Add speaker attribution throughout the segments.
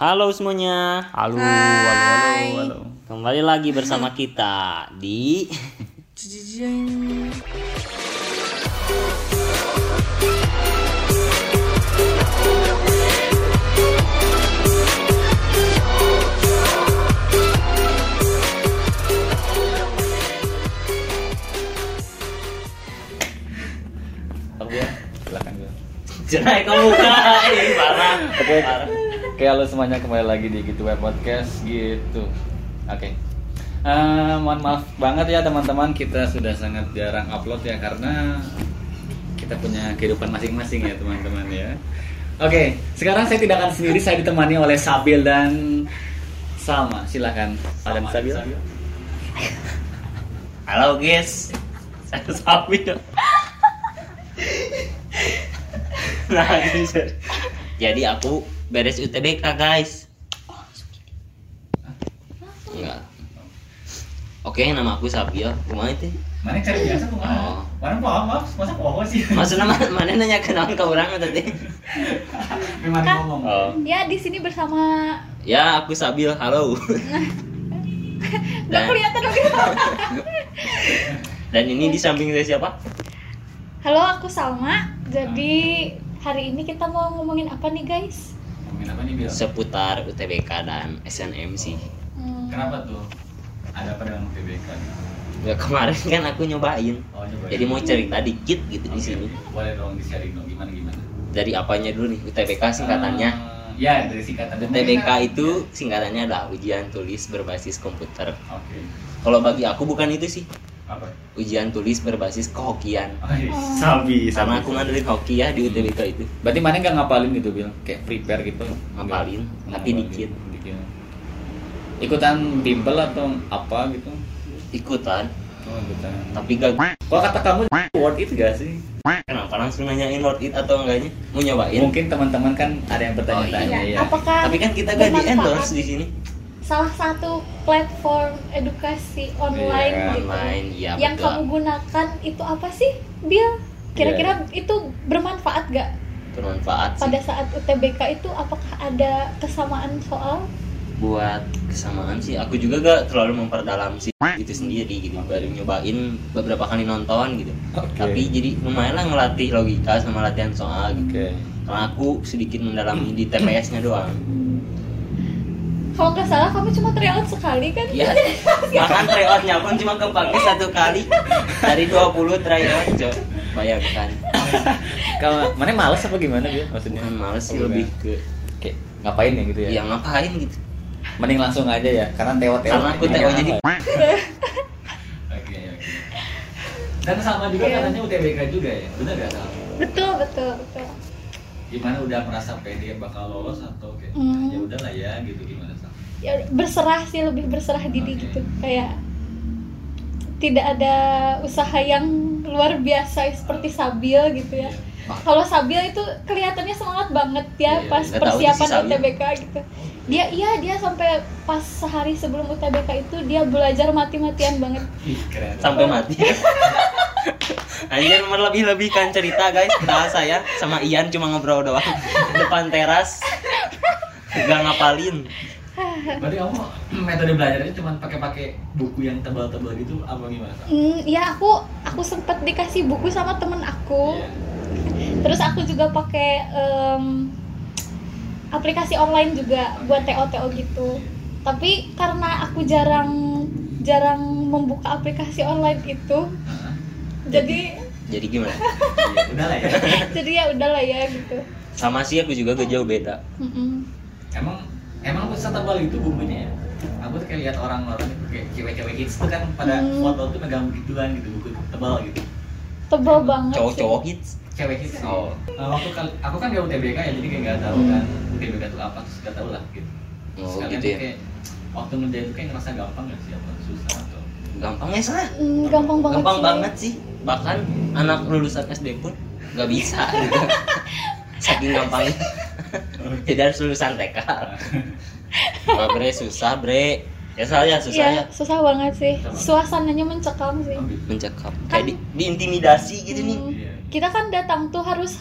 Speaker 1: Halo semuanya.
Speaker 2: Halo, halo, halo, halo.
Speaker 1: Kembali lagi bersama kita di
Speaker 3: Jijing.
Speaker 2: Aku silakan gue.
Speaker 1: Cerai kamu Ih, parah.
Speaker 2: Oke,
Speaker 1: Parah.
Speaker 2: Oke halo semuanya kembali lagi di Gitu Web Podcast gitu. Oke. Eh, mohon maaf banget ya teman-teman kita sudah sangat jarang upload ya karena kita punya kehidupan masing-masing ya teman-teman ya. Oke, sekarang saya tidak akan sendiri, saya ditemani oleh Sabil dan Salma. Silakan. Adam Sabil.
Speaker 1: Halo guys. Saya Sabil. nah, Jadi aku beres UTBK guys. Enggak. Oke, nama aku Sabil. Kumaha itu?
Speaker 2: Mana cari biasa tuh
Speaker 1: Oh.
Speaker 2: Mana maaf, masa kok sih?
Speaker 1: Maksudnya ma- mana nanya kenalan ke orang tadi?
Speaker 2: Memang ngomong.
Speaker 1: Oh.
Speaker 3: Ya di sini bersama
Speaker 1: Ya, aku Sabil. Halo.
Speaker 3: Gak
Speaker 1: Dan,
Speaker 3: kelihatan dong.
Speaker 1: dan ini di samping saya siapa?
Speaker 3: Halo, aku Salma. Jadi hari ini kita mau ngomongin apa nih guys?
Speaker 2: Ngomongin apa nih Bil?
Speaker 1: Seputar UTBK dan SNM sih.
Speaker 3: Hmm,
Speaker 2: Kenapa tuh? Ada apa dengan UTBK?
Speaker 1: Ya kemarin kan aku nyobain.
Speaker 2: Oh, coba
Speaker 1: Jadi mau cerita dikit gitu di sini.
Speaker 2: Boleh dong di sharing dong gimana gimana.
Speaker 1: Dari apanya dulu nih UTBK singkatannya?
Speaker 2: Eh, ya dari singkatan.
Speaker 1: UTBK itu singkatannya adalah ujian tulis berbasis komputer.
Speaker 2: Oke.
Speaker 1: Kalau bagi aku bukan itu sih.
Speaker 2: Apa?
Speaker 1: Ujian tulis berbasis kehokian.
Speaker 2: Oh, iya. sabi,
Speaker 1: Karena aku ngandelin hoki ya di UTBK itu.
Speaker 2: Berarti mana nggak ngapalin gitu bil? Kayak prepare gitu?
Speaker 1: Ngapalin,
Speaker 2: Nggak?
Speaker 1: tapi
Speaker 2: Ngapalin,
Speaker 1: dikit.
Speaker 2: dikit. Ikutan bimbel atau apa gitu?
Speaker 1: Ikutan,
Speaker 2: Oh, ikutan.
Speaker 1: tapi gak
Speaker 2: Kalau kata kamu worth it gak sih?
Speaker 1: Kenapa langsung nanyain worth it atau enggaknya? Mau nyobain?
Speaker 2: Mungkin teman-teman kan ada yang bertanya-tanya
Speaker 1: Oh,
Speaker 2: ya.
Speaker 3: Apakah
Speaker 1: Tapi kan kita gak di endorse di sini.
Speaker 3: Salah satu platform edukasi online
Speaker 2: Iya,
Speaker 3: gitu
Speaker 1: Online, ya
Speaker 3: yang
Speaker 1: betul.
Speaker 3: kamu gunakan itu apa sih, Bill? Kira-kira
Speaker 2: Iya.
Speaker 3: itu bermanfaat gak
Speaker 1: Bermanfaat sih
Speaker 3: pada saat UTBK itu? Apakah ada kesamaan soal?
Speaker 1: buat kesamaan sih. Aku juga gak terlalu memperdalam sih itu sendiri gitu. Baru nyobain beberapa kali nonton gitu.
Speaker 2: Oke.
Speaker 1: Tapi jadi lumayan lah ngelatih logika sama latihan soal gitu.
Speaker 2: Oke.
Speaker 1: Karena aku sedikit mendalami di TPS-nya doang.
Speaker 3: Kalau nggak salah kamu cuma tryout sekali kan?
Speaker 1: Ya, bahkan tryoutnya pun cuma kepake satu kali dari 20 tryout, Cok. Bayangkan.
Speaker 2: Kalau mana males apa gimana bil? Maksudnya?
Speaker 1: Males sih lebih ke
Speaker 2: Kayak ngapain ya gitu ya?
Speaker 1: yang ngapain gitu.
Speaker 2: Mending langsung aja ya, karena teo-teo.
Speaker 1: Karena aku TO jadi
Speaker 2: Oke, oke. Dan sama juga
Speaker 3: Iya.
Speaker 2: katanya UTBK juga ya, benar gak Sal?
Speaker 3: Betul, betul, betul.
Speaker 2: Gimana udah merasa pede bakal lolos atau kayak
Speaker 3: Hmm.
Speaker 2: ya udahlah ya gitu gimana?
Speaker 3: Ya berserah sih lebih berserah diri
Speaker 2: Oke.
Speaker 3: gitu kayak tidak ada usaha yang luar biasa seperti Sabil gitu ya kalau Sabil itu kelihatannya semangat banget ya
Speaker 2: Iya,
Speaker 3: pas persiapan
Speaker 1: Sabil.
Speaker 3: UTBK gitu dia iya dia sampai pas sehari sebelum UTBK itu dia belajar mati-matian banget
Speaker 2: keren.
Speaker 1: sampai mati. Anjir melebih-lebihkan cerita guys. Nah saya sama Ian cuma ngobrol doang depan teras. Gak ngapalin.
Speaker 2: Berarti kamu metode belajarnya cuma pakai-pakai buku yang tebal-tebal gitu apa gimana
Speaker 3: hmm, ya aku aku sempat dikasih buku sama temen aku
Speaker 2: Iya.
Speaker 3: Terus aku juga pakai em, aplikasi online juga buat TO-TO gitu. Tapi karena aku jarang jarang membuka aplikasi online itu,
Speaker 2: Hah?
Speaker 3: jadi
Speaker 1: Jadi gimana?
Speaker 2: Iya, udahlah ya.
Speaker 3: jadi ya udahlah ya gitu.
Speaker 1: Sama sih aku juga gak jauh beda.
Speaker 3: Mm-mm.
Speaker 2: Emang emang bisa tebal itu bukunya ya? Aku tuh kayak lihat orang-orang itu kayak cewek-cewek hits tuh kan pada
Speaker 3: Hmm.
Speaker 2: foto tuh megang begituan gitu buku tebal gitu.
Speaker 3: Tebal banget. sih.
Speaker 1: Cowok-cowok hits.
Speaker 2: Cewek hits. sih.
Speaker 1: Oh.
Speaker 2: Nah, waktu kali aku kan gak UTBK ya jadi kayak gak tahu
Speaker 3: Hmm.
Speaker 2: kan UTBK itu apa terus gak tahu lah gitu.
Speaker 1: Oh
Speaker 2: Sekalian
Speaker 1: gitu
Speaker 2: tuh
Speaker 1: ya.
Speaker 2: kayak waktu ngerjain tuh kayak ngerasa gampang gak sih apa susah atau
Speaker 1: Gampang ya sah.
Speaker 3: Mm, gampang banget.
Speaker 1: Gampang
Speaker 3: sih.
Speaker 1: banget sih. Bahkan anak lulusan SD pun gak bisa gitu. Saking gampangnya. Jadi harus lulusan TK. Wah bre susah bre. Ya saya susah
Speaker 3: Iya,
Speaker 1: ya.
Speaker 3: susah banget sih. Suasananya mencekam sih.
Speaker 1: Mencekam.
Speaker 3: Kan-
Speaker 1: Kayak di, diintimidasi gitu nih.
Speaker 3: Hmm,
Speaker 2: Iya.
Speaker 3: Kita kan datang tuh harus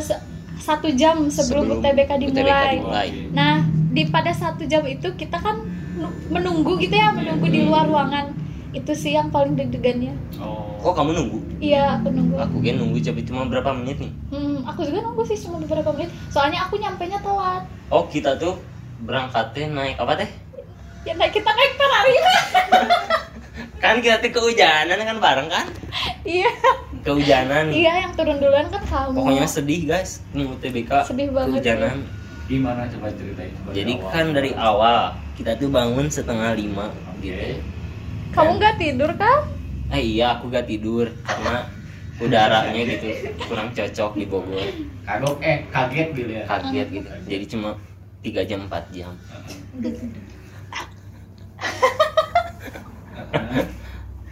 Speaker 3: se- satu jam sebelum,
Speaker 1: Sebelum
Speaker 3: UTBK
Speaker 1: UTBK
Speaker 3: dimulai.
Speaker 1: dimulai.
Speaker 3: Nah, di pada satu jam itu kita kan nu- menunggu gitu ya menunggu di luar ruangan itu sih yang paling deg-degannya.
Speaker 2: Oh.
Speaker 1: kok kamu nunggu?
Speaker 3: Iya aku nunggu.
Speaker 1: Aku kan nunggu coba cuma berapa menit nih?
Speaker 3: Hmm, aku juga nunggu sih cuma beberapa menit. Soalnya aku nyampe nya telat.
Speaker 1: Oh kita tuh berangkatnya naik apa teh?
Speaker 3: Ya naik kita naik Ferrari.
Speaker 1: Kan kita tuh kehujanan kan bareng kan?
Speaker 3: Iya.
Speaker 1: Kehujanan.
Speaker 3: Iya yang turun duluan kan kamu
Speaker 1: pokoknya sedih guys nih UTBK
Speaker 3: Sedih banget,
Speaker 1: kehujanan.
Speaker 2: Gimana coba ceritain?
Speaker 1: jadi
Speaker 2: awal?
Speaker 1: kan dari awal kita tuh bangun setengah lima
Speaker 2: Oke.
Speaker 1: gitu
Speaker 3: kamu nggak tidur kan
Speaker 1: eh iya aku gak tidur karena udaranya gitu kurang cocok di Bogor.
Speaker 2: Kagok eh kaget gitu ya.
Speaker 1: kaget gitu jadi cuma 3 jam 4 jam.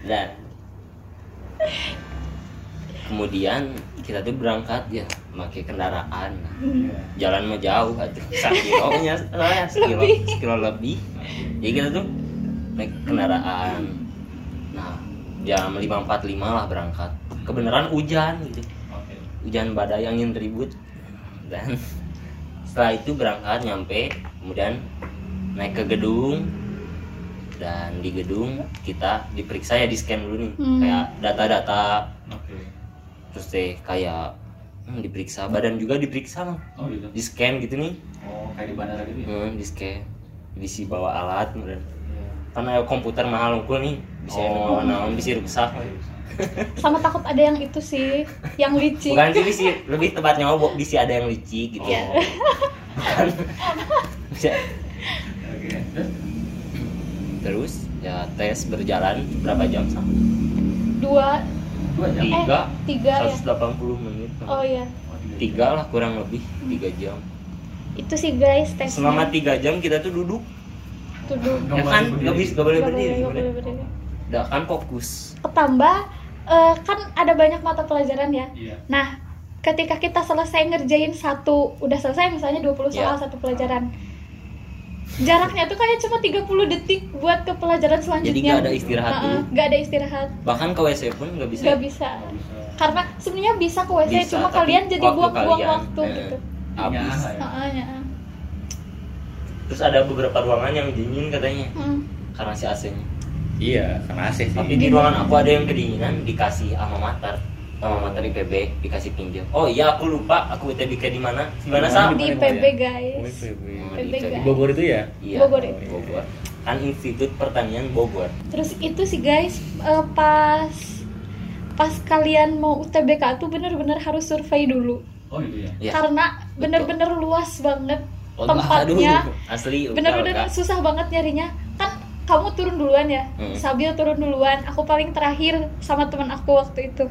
Speaker 1: Dan kemudian kita tuh berangkat ya pakai kendaraan. Jalan mah jauh atuh sakilonya saya sekilo
Speaker 3: Lebih.
Speaker 1: sekilo lebih. Jadi kita tuh naik kendaraan nah jam 5.45 lah berangkat kebenaran hujan gitu
Speaker 2: Oke.
Speaker 1: hujan badai angin ribut dan setelah itu berangkat nyampe kemudian naik ke gedung dan di gedung kita diperiksa ya di scan dulu nih
Speaker 3: Hmm.
Speaker 1: kayak data-data
Speaker 2: Oke.
Speaker 1: terus teh kayak hmm, diperiksa badan juga diperiksa mah
Speaker 2: Oh gitu.
Speaker 1: di scan gitu nih
Speaker 2: Oh kayak di bandara gitu ya.
Speaker 1: hmm, di scan diisi bawa alat kemudian. Karena komputer mahal unggul nih bisa
Speaker 2: Oh.
Speaker 1: naon bisa rusak
Speaker 2: Oh, iya.
Speaker 3: sama takut ada yang itu sih yang licik
Speaker 1: bukan sih bisa lebih tepatnya ngobok bisa ada yang licik gitu
Speaker 3: Iya.
Speaker 1: Bukan. bisa
Speaker 2: Oke. Terus?
Speaker 1: ya tes berjalan berapa jam sama
Speaker 3: dua
Speaker 2: Dua jam.
Speaker 3: eh
Speaker 1: tiga
Speaker 3: tiga ya
Speaker 1: 180 menit
Speaker 3: oh ya
Speaker 2: Oh, tiga.
Speaker 1: tiga lah kurang lebih tiga jam
Speaker 3: itu sih guys tesnya
Speaker 1: selama tiga jam kita tuh duduk
Speaker 3: duduk
Speaker 2: Nggak
Speaker 1: ya kan nggak bisa nggak boleh berdiri sebenarnya.
Speaker 3: boleh berdiri.
Speaker 1: Kan fokus
Speaker 3: ketambah eh, kan ada banyak mata pelajaran ya
Speaker 2: Iya.
Speaker 3: nah ketika kita selesai ngerjain satu udah selesai misalnya 20 soal
Speaker 1: Ya.
Speaker 3: satu pelajaran jaraknya tuh kayak cuma 30 detik buat ke pelajaran selanjutnya
Speaker 1: Jadi nggak ada istirahat dulu.
Speaker 3: nggak ada istirahat
Speaker 1: bahkan ke WC pun nggak bisa
Speaker 3: nggak bisa
Speaker 2: bisa.
Speaker 3: karena sebenarnya bisa ke WC
Speaker 1: Bisa,
Speaker 3: cuma kalian jadi
Speaker 1: waktu
Speaker 3: buang-buang
Speaker 1: kalian,
Speaker 3: waktu
Speaker 1: eh,
Speaker 3: gitu
Speaker 2: ya.
Speaker 3: Ha-ha, ya.
Speaker 1: Terus ada beberapa ruangan yang dingin katanya
Speaker 3: Hmm.
Speaker 1: karena si AC-nya
Speaker 2: Iya, karena AC sih.
Speaker 1: tapi di ruangan aku ada yang kedinginan dikasih alma mater alma mater IPB dikasih pinjam oh iya aku lupa aku ITBK di mana di mana sah
Speaker 3: di? PB
Speaker 2: Oh,
Speaker 3: guys
Speaker 2: IPB.
Speaker 1: Oh,
Speaker 3: PB
Speaker 1: di
Speaker 3: guys.
Speaker 2: Di Bogor itu ya?
Speaker 1: iya
Speaker 3: Bogor.
Speaker 1: Bogor kan Institut Pertanian Bogor
Speaker 3: terus itu sih guys eh, pas pas kalian mau UTBK tuh bener-bener harus survei dulu
Speaker 2: Oh gitu ya.
Speaker 1: ya
Speaker 3: karena bener-bener luas banget
Speaker 1: Oh,
Speaker 3: tempatnya
Speaker 1: aduh, asli
Speaker 3: bener-bener susah banget nyarinya. Kan kamu turun duluan ya?
Speaker 1: Hmm.
Speaker 3: Sabil turun duluan. Aku paling terakhir sama teman aku waktu itu.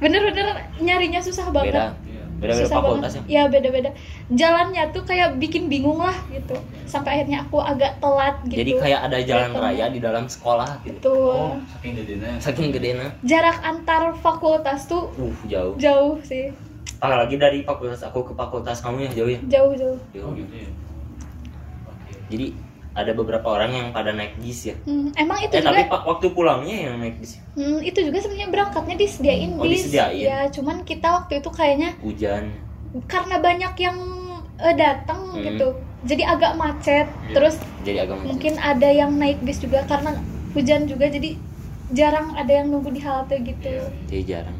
Speaker 3: Bener-bener nyarinya susah banget
Speaker 1: beda.
Speaker 2: Iya.
Speaker 1: beda beda
Speaker 3: susah
Speaker 1: fakultas
Speaker 3: banget.
Speaker 1: ya
Speaker 3: ya beda-beda. Jalannya tuh kayak bikin bingung lah gitu. Sampai akhirnya aku agak telat gitu.
Speaker 1: jadi kayak ada jalan raya di dalam sekolah gitu.
Speaker 3: Betul.
Speaker 2: Oh, saking gedenya.
Speaker 1: saking gedenya.
Speaker 3: Jarak antar fakultas tuh
Speaker 1: uh jauh.
Speaker 3: jauh sih
Speaker 1: apalagi dari fakultas aku ke fakultas kamu ya jauh ya
Speaker 3: jauh jauh
Speaker 2: Oh
Speaker 1: jauh
Speaker 2: gitu ya. Oke.
Speaker 1: jadi ada beberapa orang yang pada naik bis ya
Speaker 3: Hmm, emang itu
Speaker 1: eh tapi
Speaker 3: juga
Speaker 1: pak waktu pulangnya yang naik bis
Speaker 3: hmm, itu juga sebenarnya berangkatnya disediain
Speaker 1: Oh,
Speaker 3: bis
Speaker 1: disediain.
Speaker 3: ya cuman kita waktu itu kayaknya
Speaker 1: hujan
Speaker 3: karena banyak yang eh, datang
Speaker 1: Hmm.
Speaker 3: gitu jadi agak macet
Speaker 2: Iya.
Speaker 3: terus
Speaker 1: jadi agak macet.
Speaker 3: mungkin ada yang naik bis juga karena hujan juga jadi jarang ada yang nunggu di halte gitu
Speaker 2: Iya.
Speaker 1: jadi jarang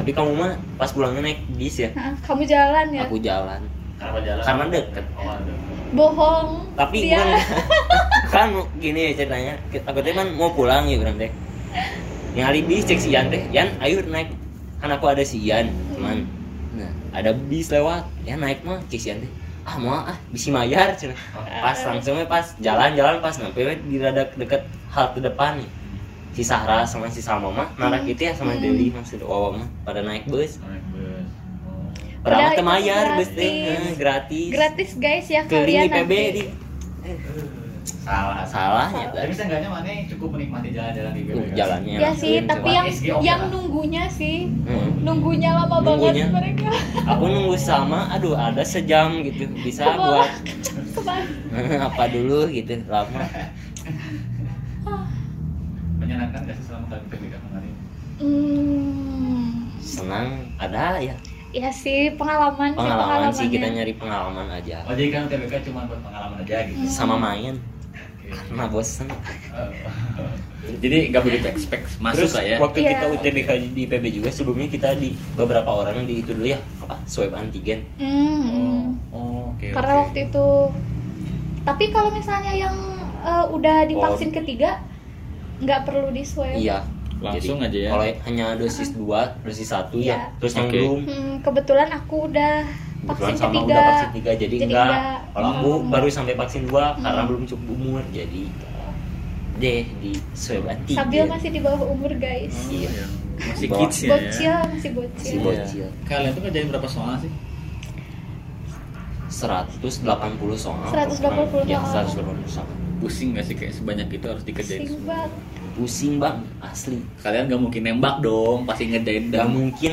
Speaker 1: tapi kamu mah pas pulangnya naik bis ya?
Speaker 3: Kamu jalan ya?
Speaker 1: Aku jalan.
Speaker 2: Kenapa jalan?
Speaker 1: karena deket.
Speaker 2: Oh, ada.
Speaker 3: bohong.
Speaker 1: Tapi
Speaker 3: dia
Speaker 1: bukan kan gini ya ceritanya. Aku teh kan mau pulang ya berang teh ngali bis cek si Ian teh Yan ayo naik. Kan aku ada si Ian teman nah ada bis lewat. Ya naik mah cek si Ian teh ah mau ah bisi mayar cina pas langsungnya pas jalan-jalan pas sampai di rada deket halte depan. nih si Sahra sama si Salma mah narak itu ya sama
Speaker 3: Hmm.
Speaker 1: Deli maksud Wawa mah pada naik bus
Speaker 2: Naik bus. Oh.
Speaker 1: padahal
Speaker 3: Padahal
Speaker 1: teh
Speaker 3: itu
Speaker 1: mayar bus teh
Speaker 3: gratis.
Speaker 1: eh, gratis
Speaker 3: gratis guys ya
Speaker 1: keliling
Speaker 3: kalian
Speaker 1: IPB
Speaker 3: nanti
Speaker 1: di
Speaker 2: Salah.
Speaker 1: salahnya
Speaker 2: Tapi seenggaknya mana cukup menikmati jalan-jalan di
Speaker 1: Uh, jalannya
Speaker 3: ya sih tapi yang yang
Speaker 2: lah.
Speaker 3: nunggunya sih
Speaker 1: Hmm.
Speaker 3: nunggunya lama
Speaker 1: Nunggunya.
Speaker 3: banget mereka
Speaker 1: aku nunggu sama aduh ada sejam gitu bisa buat apa dulu gitu lama
Speaker 2: Menyenangkan gak sih selama kali PBK kemarin?
Speaker 3: Hmm,
Speaker 1: senang ada ya
Speaker 3: ya sih pengalaman, sih,
Speaker 1: pengalaman sih kita
Speaker 3: pengalamannya.
Speaker 1: nyari pengalaman aja
Speaker 2: Oh jadi kan UTBK cuma buat pengalaman aja gitu.
Speaker 1: sama main
Speaker 2: Oke.
Speaker 1: karena bosen
Speaker 2: Oh. Jadi nggak begitu expect masuk
Speaker 1: terus
Speaker 2: lah ya.
Speaker 1: waktu
Speaker 3: Iya.
Speaker 1: kita UTBK di PB juga sebelumnya kita di beberapa orang di itu dulu ya apa swab antigen
Speaker 3: Hmm, hmm.
Speaker 2: Oh, oke.
Speaker 3: karena
Speaker 2: oke.
Speaker 3: waktu itu tapi kalau misalnya yang eh, udah divaksin ketiga nggak perlu di swab
Speaker 1: iya
Speaker 2: Langsung
Speaker 1: Jadi,
Speaker 2: aja ya?
Speaker 1: kalau hanya dosis 2 dosis 1
Speaker 3: Iya.
Speaker 1: ya terus yang
Speaker 2: Oke.
Speaker 1: belum
Speaker 3: Hmm, kebetulan aku udah
Speaker 1: kebetulan
Speaker 3: vaksin
Speaker 1: sama
Speaker 3: ketiga
Speaker 1: udah vaksin 3 jadi,
Speaker 3: Jadi
Speaker 1: enggak
Speaker 3: enggak.
Speaker 1: kalau aku
Speaker 3: Hmm.
Speaker 1: baru sampai vaksin 2 karena
Speaker 3: Hmm.
Speaker 1: belum cukup umur jadi deh di swab antigen
Speaker 3: sambil masih di bawah umur guys
Speaker 2: Oh,
Speaker 1: Iya.
Speaker 2: iya. Masih kids ya.
Speaker 3: bocil masih bocil
Speaker 1: Si
Speaker 2: Iya.
Speaker 1: bocil.
Speaker 2: Kalian tuh kerjain berapa soal sih?
Speaker 1: 180 soal
Speaker 3: 180
Speaker 1: ya
Speaker 3: soal.
Speaker 1: 180 soal
Speaker 2: Pusing gak sih? Kayak sebanyak itu harus dikerjain
Speaker 3: Pusing
Speaker 2: semua?
Speaker 3: banget.
Speaker 1: Pusing bang. Asli.
Speaker 2: Kalian gak mungkin nembak dong, pasti ngerjain
Speaker 1: gak
Speaker 2: dan
Speaker 1: mungkin.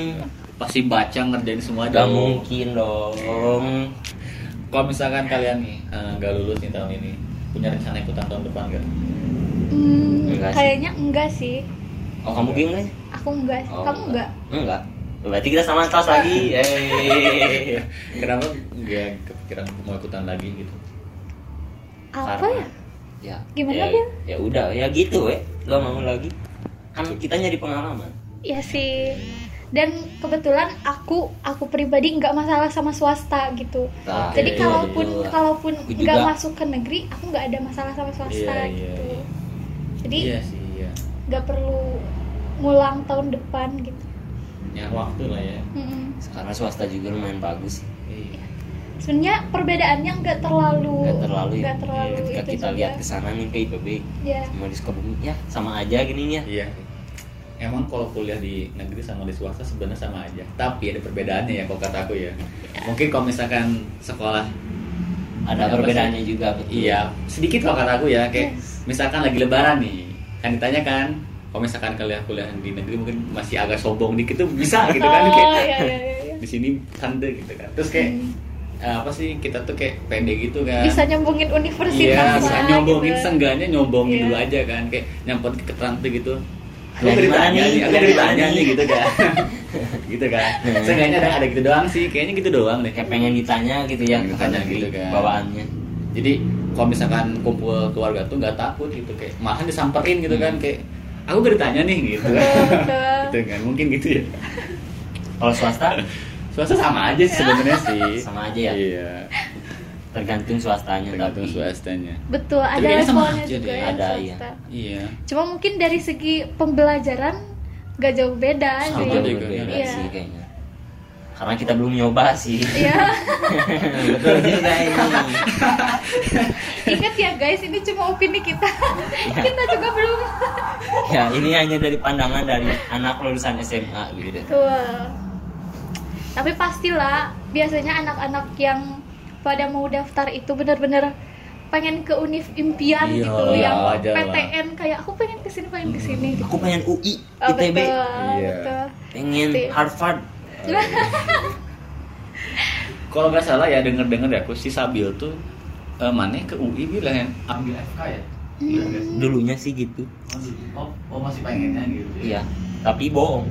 Speaker 2: Pasti baca ngerjain semua
Speaker 1: gak
Speaker 2: dong.
Speaker 1: mungkin dong.
Speaker 2: Kalau misalkan kalian nih eh, nggak lulus nih tahun ini, punya rencana ikutan tahun depan gak?
Speaker 3: Hmm,
Speaker 1: Enggak sih.
Speaker 3: kayaknya enggak sih.
Speaker 1: Oh kamu bingung kan
Speaker 3: aku enggak.
Speaker 1: Oh,
Speaker 3: kamu enggak.
Speaker 1: enggak? Berarti kita sama kelas lagi. Yeay.
Speaker 2: Kenapa nggak kepikiran mau ikutan lagi gitu?
Speaker 3: apa
Speaker 1: Karena-
Speaker 3: ya
Speaker 1: ya
Speaker 3: Gimana,
Speaker 1: ya,
Speaker 3: Bil?
Speaker 1: ya udah ya gitu ya gak mau lagi kan kita nyari pengalaman
Speaker 3: ya sih dan kebetulan aku aku pribadi nggak masalah sama swasta gitu
Speaker 1: Nah,
Speaker 3: jadi
Speaker 2: Oke,
Speaker 3: kalaupun
Speaker 1: betul.
Speaker 3: kalaupun nggak masuk ke negeri aku nggak ada masalah sama swasta
Speaker 2: Iya, iya,
Speaker 3: gitu
Speaker 2: iya.
Speaker 3: jadi
Speaker 2: iya sih, iya.
Speaker 3: nggak perlu ngulang tahun depan gitu
Speaker 2: Ya waktu lah ya.
Speaker 3: Mm-mm.
Speaker 1: karena swasta juga lumayan bagus sih
Speaker 2: Iya.
Speaker 3: Sebenarnya perbedaannya nggak terlalu
Speaker 1: nggak terlalu ya
Speaker 3: nggak terlalu
Speaker 1: ketika
Speaker 3: itu
Speaker 1: kita
Speaker 3: juga.
Speaker 1: lihat ke sana nih ke IPB
Speaker 3: ya
Speaker 1: sama di Sukabumi ya sama aja gini ya
Speaker 2: Iya. Emang kalau kuliah di negeri sama di swasta sebenarnya sama aja. Tapi ada perbedaannya ya kalau kata aku ya. Mungkin kalau misalkan sekolah
Speaker 1: ada perbedaannya
Speaker 2: sih?
Speaker 1: juga betul
Speaker 2: Iya, sedikit kalau kata aku ya. Kayak
Speaker 3: Yes.
Speaker 2: misalkan lagi lebaran nih, kan ditanya kan, kalau misalkan kalian kuliah di negeri mungkin masih agak sombong dikit tuh bisa gitu kan
Speaker 3: oh
Speaker 2: kayak
Speaker 3: iya iya iya, iya.
Speaker 2: di sini santai gitu kan. Terus kayak
Speaker 3: Hmm.
Speaker 2: Eh, apa sih kita tuh kayak pede gitu kan.
Speaker 3: bisa nyombongin universitas
Speaker 2: Iya, bisa
Speaker 3: lah,
Speaker 2: nyombongin
Speaker 3: gitu.
Speaker 2: seenggaknya nyombongin
Speaker 3: Iya.
Speaker 2: dulu aja kan kayak nyamperin ke keterangan gitu. Aku ditanya
Speaker 1: nih?
Speaker 2: aku
Speaker 1: mana
Speaker 2: nih gitu kan. gitu kan. Seenggaknya ada ada gitu doang sih, kayaknya gitu doang deh.
Speaker 1: kayak pengen ditanya gitu ya
Speaker 2: ditanya gitu kan.
Speaker 1: bawaannya
Speaker 2: Jadi kalau misalkan kumpul keluarga tuh nggak takut gitu kayak malahan disamperin gitu kan
Speaker 1: Hmm.
Speaker 2: kayak aku gak ditanya nih gitu kan. Gitu kan. Mungkin gitu ya.
Speaker 1: kalau swasta
Speaker 2: Swasta sama aja sih sebenarnya sih.
Speaker 1: Sama aja ya?
Speaker 2: Iya.
Speaker 1: tergantung swastanya
Speaker 2: Tergantung
Speaker 1: tapi
Speaker 2: swastanya.
Speaker 3: betul ada
Speaker 2: sama
Speaker 3: levelnya juga ya
Speaker 1: ada,
Speaker 3: swasta.
Speaker 2: Iya.
Speaker 3: cuma mungkin dari segi pembelajaran nggak jauh beda
Speaker 1: sama
Speaker 3: sih
Speaker 2: juga,
Speaker 1: berbeda
Speaker 3: Iya.
Speaker 1: sih kayaknya karena kita belum nyoba sih
Speaker 3: Iya.
Speaker 1: betul juga ini
Speaker 3: Ingat ya guys, ini cuma opini kita.
Speaker 1: Iya.
Speaker 3: kita juga belum.
Speaker 1: ya ini hanya dari pandangan dari anak lulusan SMA gitu
Speaker 3: Tuh. Tapi pastilah biasanya anak-anak yang pada mau daftar itu benar-benar pengen ke univ impian
Speaker 2: Iya,
Speaker 3: gitu
Speaker 2: iya,
Speaker 3: yang
Speaker 2: lah.
Speaker 3: PTN kayak aku pengen ke sini pengen ke sini gitu.
Speaker 1: aku pengen UI
Speaker 3: Oh,
Speaker 1: ITB
Speaker 3: betul,
Speaker 2: Iya.
Speaker 3: betul.
Speaker 1: pengen
Speaker 3: Pasti.
Speaker 1: Harvard
Speaker 2: Kalau nggak salah ya denger-denger ya aku si Sabil tuh eh, mana ke UI bilang yang ambil FK ya. Iya nggak sih?
Speaker 1: dulunya sih gitu
Speaker 2: Oh, oh masih pengennya gitu.
Speaker 1: iya tapi bohong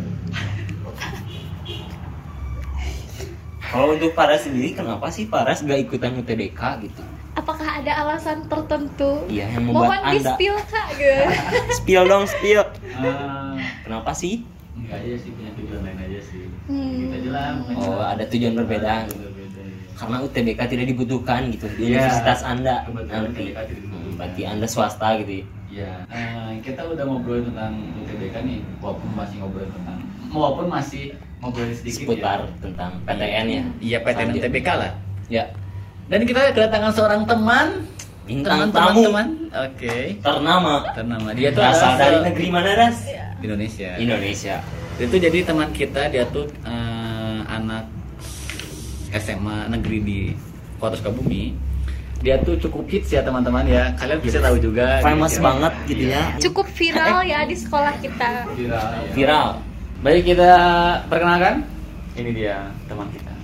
Speaker 1: kalau untuk Paras sendiri kenapa sih Paras gak ikutan UTBK gitu
Speaker 3: Apakah ada alasan tertentu?
Speaker 1: iya yang membuat
Speaker 3: Mohon di
Speaker 1: anda
Speaker 3: spill kak gitu.
Speaker 1: spill dong spill
Speaker 2: Ah,
Speaker 1: kenapa sih
Speaker 2: enggak aja sih punya tujuan lain aja sih.
Speaker 3: Hmm.
Speaker 2: Gitu aja lah. pokoknya.
Speaker 1: Oh, ada tujuan berbeda.
Speaker 2: Berbeda, ya.
Speaker 1: karena UTBK tidak dibutuhkan gitu di
Speaker 2: Iya.
Speaker 1: universitas anda
Speaker 2: Kebetulan
Speaker 1: nanti. Hmm, berarti anda swasta gitu ya
Speaker 2: Iya. Eh, kita udah ngobrol tentang UTBK nih, walaupun masih ngobrol tentang, walaupun masih ngobrol sedikit
Speaker 1: seputar
Speaker 2: ya.
Speaker 1: tentang PTN ya
Speaker 2: Iya PTN
Speaker 1: Lanjut.
Speaker 2: UTBK lah.
Speaker 1: ya
Speaker 2: Dan kita kedatangan seorang teman,
Speaker 1: Bintang
Speaker 2: teman,
Speaker 1: tamu.
Speaker 2: teman, Oke.
Speaker 1: ternama
Speaker 2: Ternama dia tuh
Speaker 1: berasal
Speaker 2: adalah
Speaker 1: dari negeri mana ras
Speaker 2: Indonesia.
Speaker 1: Indonesia
Speaker 2: Itu jadi teman kita dia tuh eh, anak SMA negeri di Kota Sukabumi. Dia tuh cukup hits ya teman-teman ya. Kalian bisa tahu juga.
Speaker 1: famous
Speaker 2: kira-kira.
Speaker 1: banget gitu ya
Speaker 3: Cukup viral ya di sekolah kita.
Speaker 2: Viral. ya.
Speaker 1: viral
Speaker 2: Baik kita perkenalkan. Ini dia teman kita.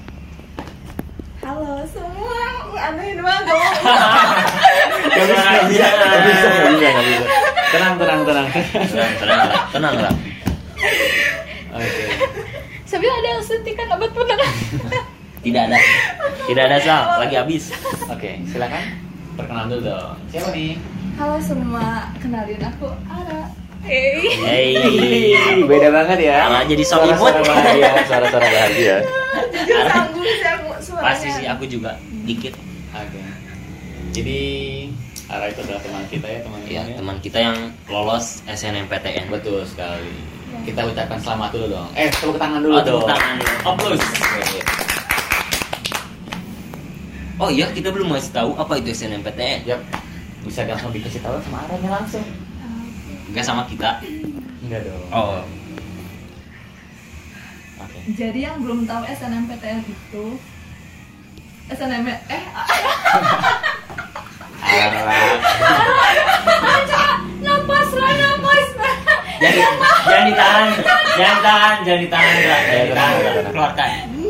Speaker 4: Halo semua, anuin banget dong.
Speaker 1: Gak bisa, gak bisa,
Speaker 2: Gak bisa, gak. Tenang, tenang, tenang.
Speaker 1: Tenang, tenang tenang lah.
Speaker 2: Oke.
Speaker 3: Sambil ada alasan suntikan obat penenang.
Speaker 1: Tidak ada. Tidak ada sal, lagi habis.
Speaker 2: Oke, silakan. Perkenalan dulu dong. Siapa nih?
Speaker 4: Halo semua, kenalin aku Ara.
Speaker 3: Hey.
Speaker 1: Hey.
Speaker 2: beda banget ya.
Speaker 1: Malah jadi song
Speaker 2: Suara-suara
Speaker 1: imut.
Speaker 2: bahagia, suara-suara bahagia.
Speaker 4: Sih aku suaranya.
Speaker 1: Pasti sih aku juga dikit.
Speaker 2: Oke. Jadi Ara itu adalah teman kita ya, teman
Speaker 1: Ya, teman kita yang lolos SNMPTN.
Speaker 2: Betul sekali. Kita ucapkan selamat dulu dong. Eh, tepuk tangan dulu
Speaker 1: Oh, tepuk
Speaker 2: dong.
Speaker 1: tangan dulu.
Speaker 2: Aplaus.
Speaker 1: Oh iya, kita belum ngasih tahu apa itu SNMPTN.
Speaker 2: Yap. Bisa langsung dikasih tahu sama Aranya langsung.
Speaker 1: Enggak sama kita.
Speaker 2: Enggak dong.
Speaker 1: Oh.
Speaker 2: Oke.
Speaker 4: Jadi yang belum tahu SNMPTN itu SNM eh.
Speaker 3: Napas lah, napas.
Speaker 1: Jangan, jangan ditahan, jangan ditahan, jangan ditahan, jangan ditahan, keluarkan.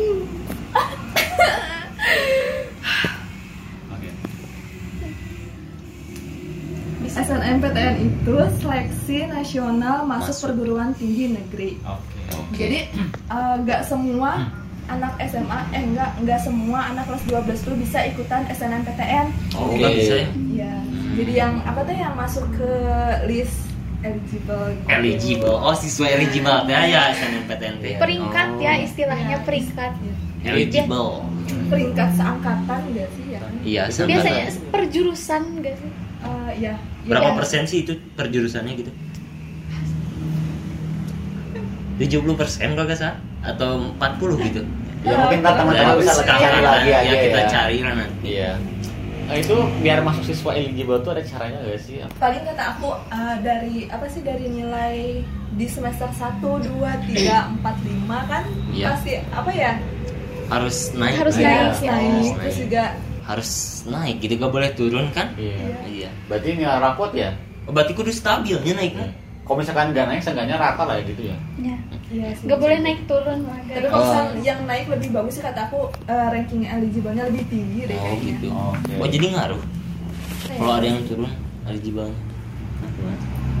Speaker 4: SNMPTN itu seleksi nasional masuk,
Speaker 1: Masuk.
Speaker 4: perguruan tinggi negeri.
Speaker 2: Oke.
Speaker 1: Oke.
Speaker 4: Jadi eh, nggak semua anak SMA eh enggak nggak semua anak kelas 12 tuh bisa ikutan SNMPTN.
Speaker 1: Oh,
Speaker 2: Oke.
Speaker 1: nggak bisa ya?
Speaker 4: Ya. Jadi yang apa tuh yang masuk ke list eligible. gitu.
Speaker 1: Eligible. Oh, siswa eligible. Ya, ya SNMPTN. teh.
Speaker 3: Peringkat
Speaker 1: Oh.
Speaker 3: ya istilahnya
Speaker 4: Ya,
Speaker 3: peringkat.
Speaker 4: ya.
Speaker 1: Eligible.
Speaker 4: Peringkat seangkatan enggak sih ya?
Speaker 1: Iya.
Speaker 3: Biasanya per jurusan enggak sih?
Speaker 4: Ya.
Speaker 1: Berapa
Speaker 4: Ya.
Speaker 1: persen sih itu per jurusannya gitu? 70 persen kalau nggak salah atau 40 gitu
Speaker 2: Ya mungkin ntar teman-teman bisa
Speaker 1: sekarang
Speaker 2: cari lagi
Speaker 1: ya,
Speaker 2: aja
Speaker 1: kita
Speaker 2: ya.
Speaker 1: cari lah nanti
Speaker 2: Iya. Nah, itu biar masuk siswa eligible tuh ada caranya nggak sih?
Speaker 4: paling kata aku eh, dari apa sih dari nilai di semester 1, 2, 3, 4, 5 kan
Speaker 1: Iya.
Speaker 4: pasti apa ya
Speaker 1: harus naik
Speaker 3: Harus naik,
Speaker 4: harus
Speaker 3: ya.
Speaker 4: naik terus
Speaker 1: naik.
Speaker 4: juga
Speaker 1: harus naik gitu gak boleh turun kan
Speaker 2: Iya.
Speaker 1: iya
Speaker 2: Berarti nilai rapot ya?
Speaker 1: oh, berarti kudu stabilnya naik kan
Speaker 2: Kalau misalkan nggak naik, seenggaknya rata lah ya gitu ya.
Speaker 3: Ya.
Speaker 4: iya sih.
Speaker 3: Nggak boleh naik turun lah.
Speaker 4: tapi kalau
Speaker 1: Oh.
Speaker 4: misal yang naik lebih bagus sih kata aku eh, ranking eligible-nya lebih tinggi deh
Speaker 1: oh
Speaker 4: kayaknya
Speaker 1: gitu
Speaker 2: Oke.
Speaker 1: oh jadi ngaruh
Speaker 3: Kayak-
Speaker 1: kalau ada yang turun eligible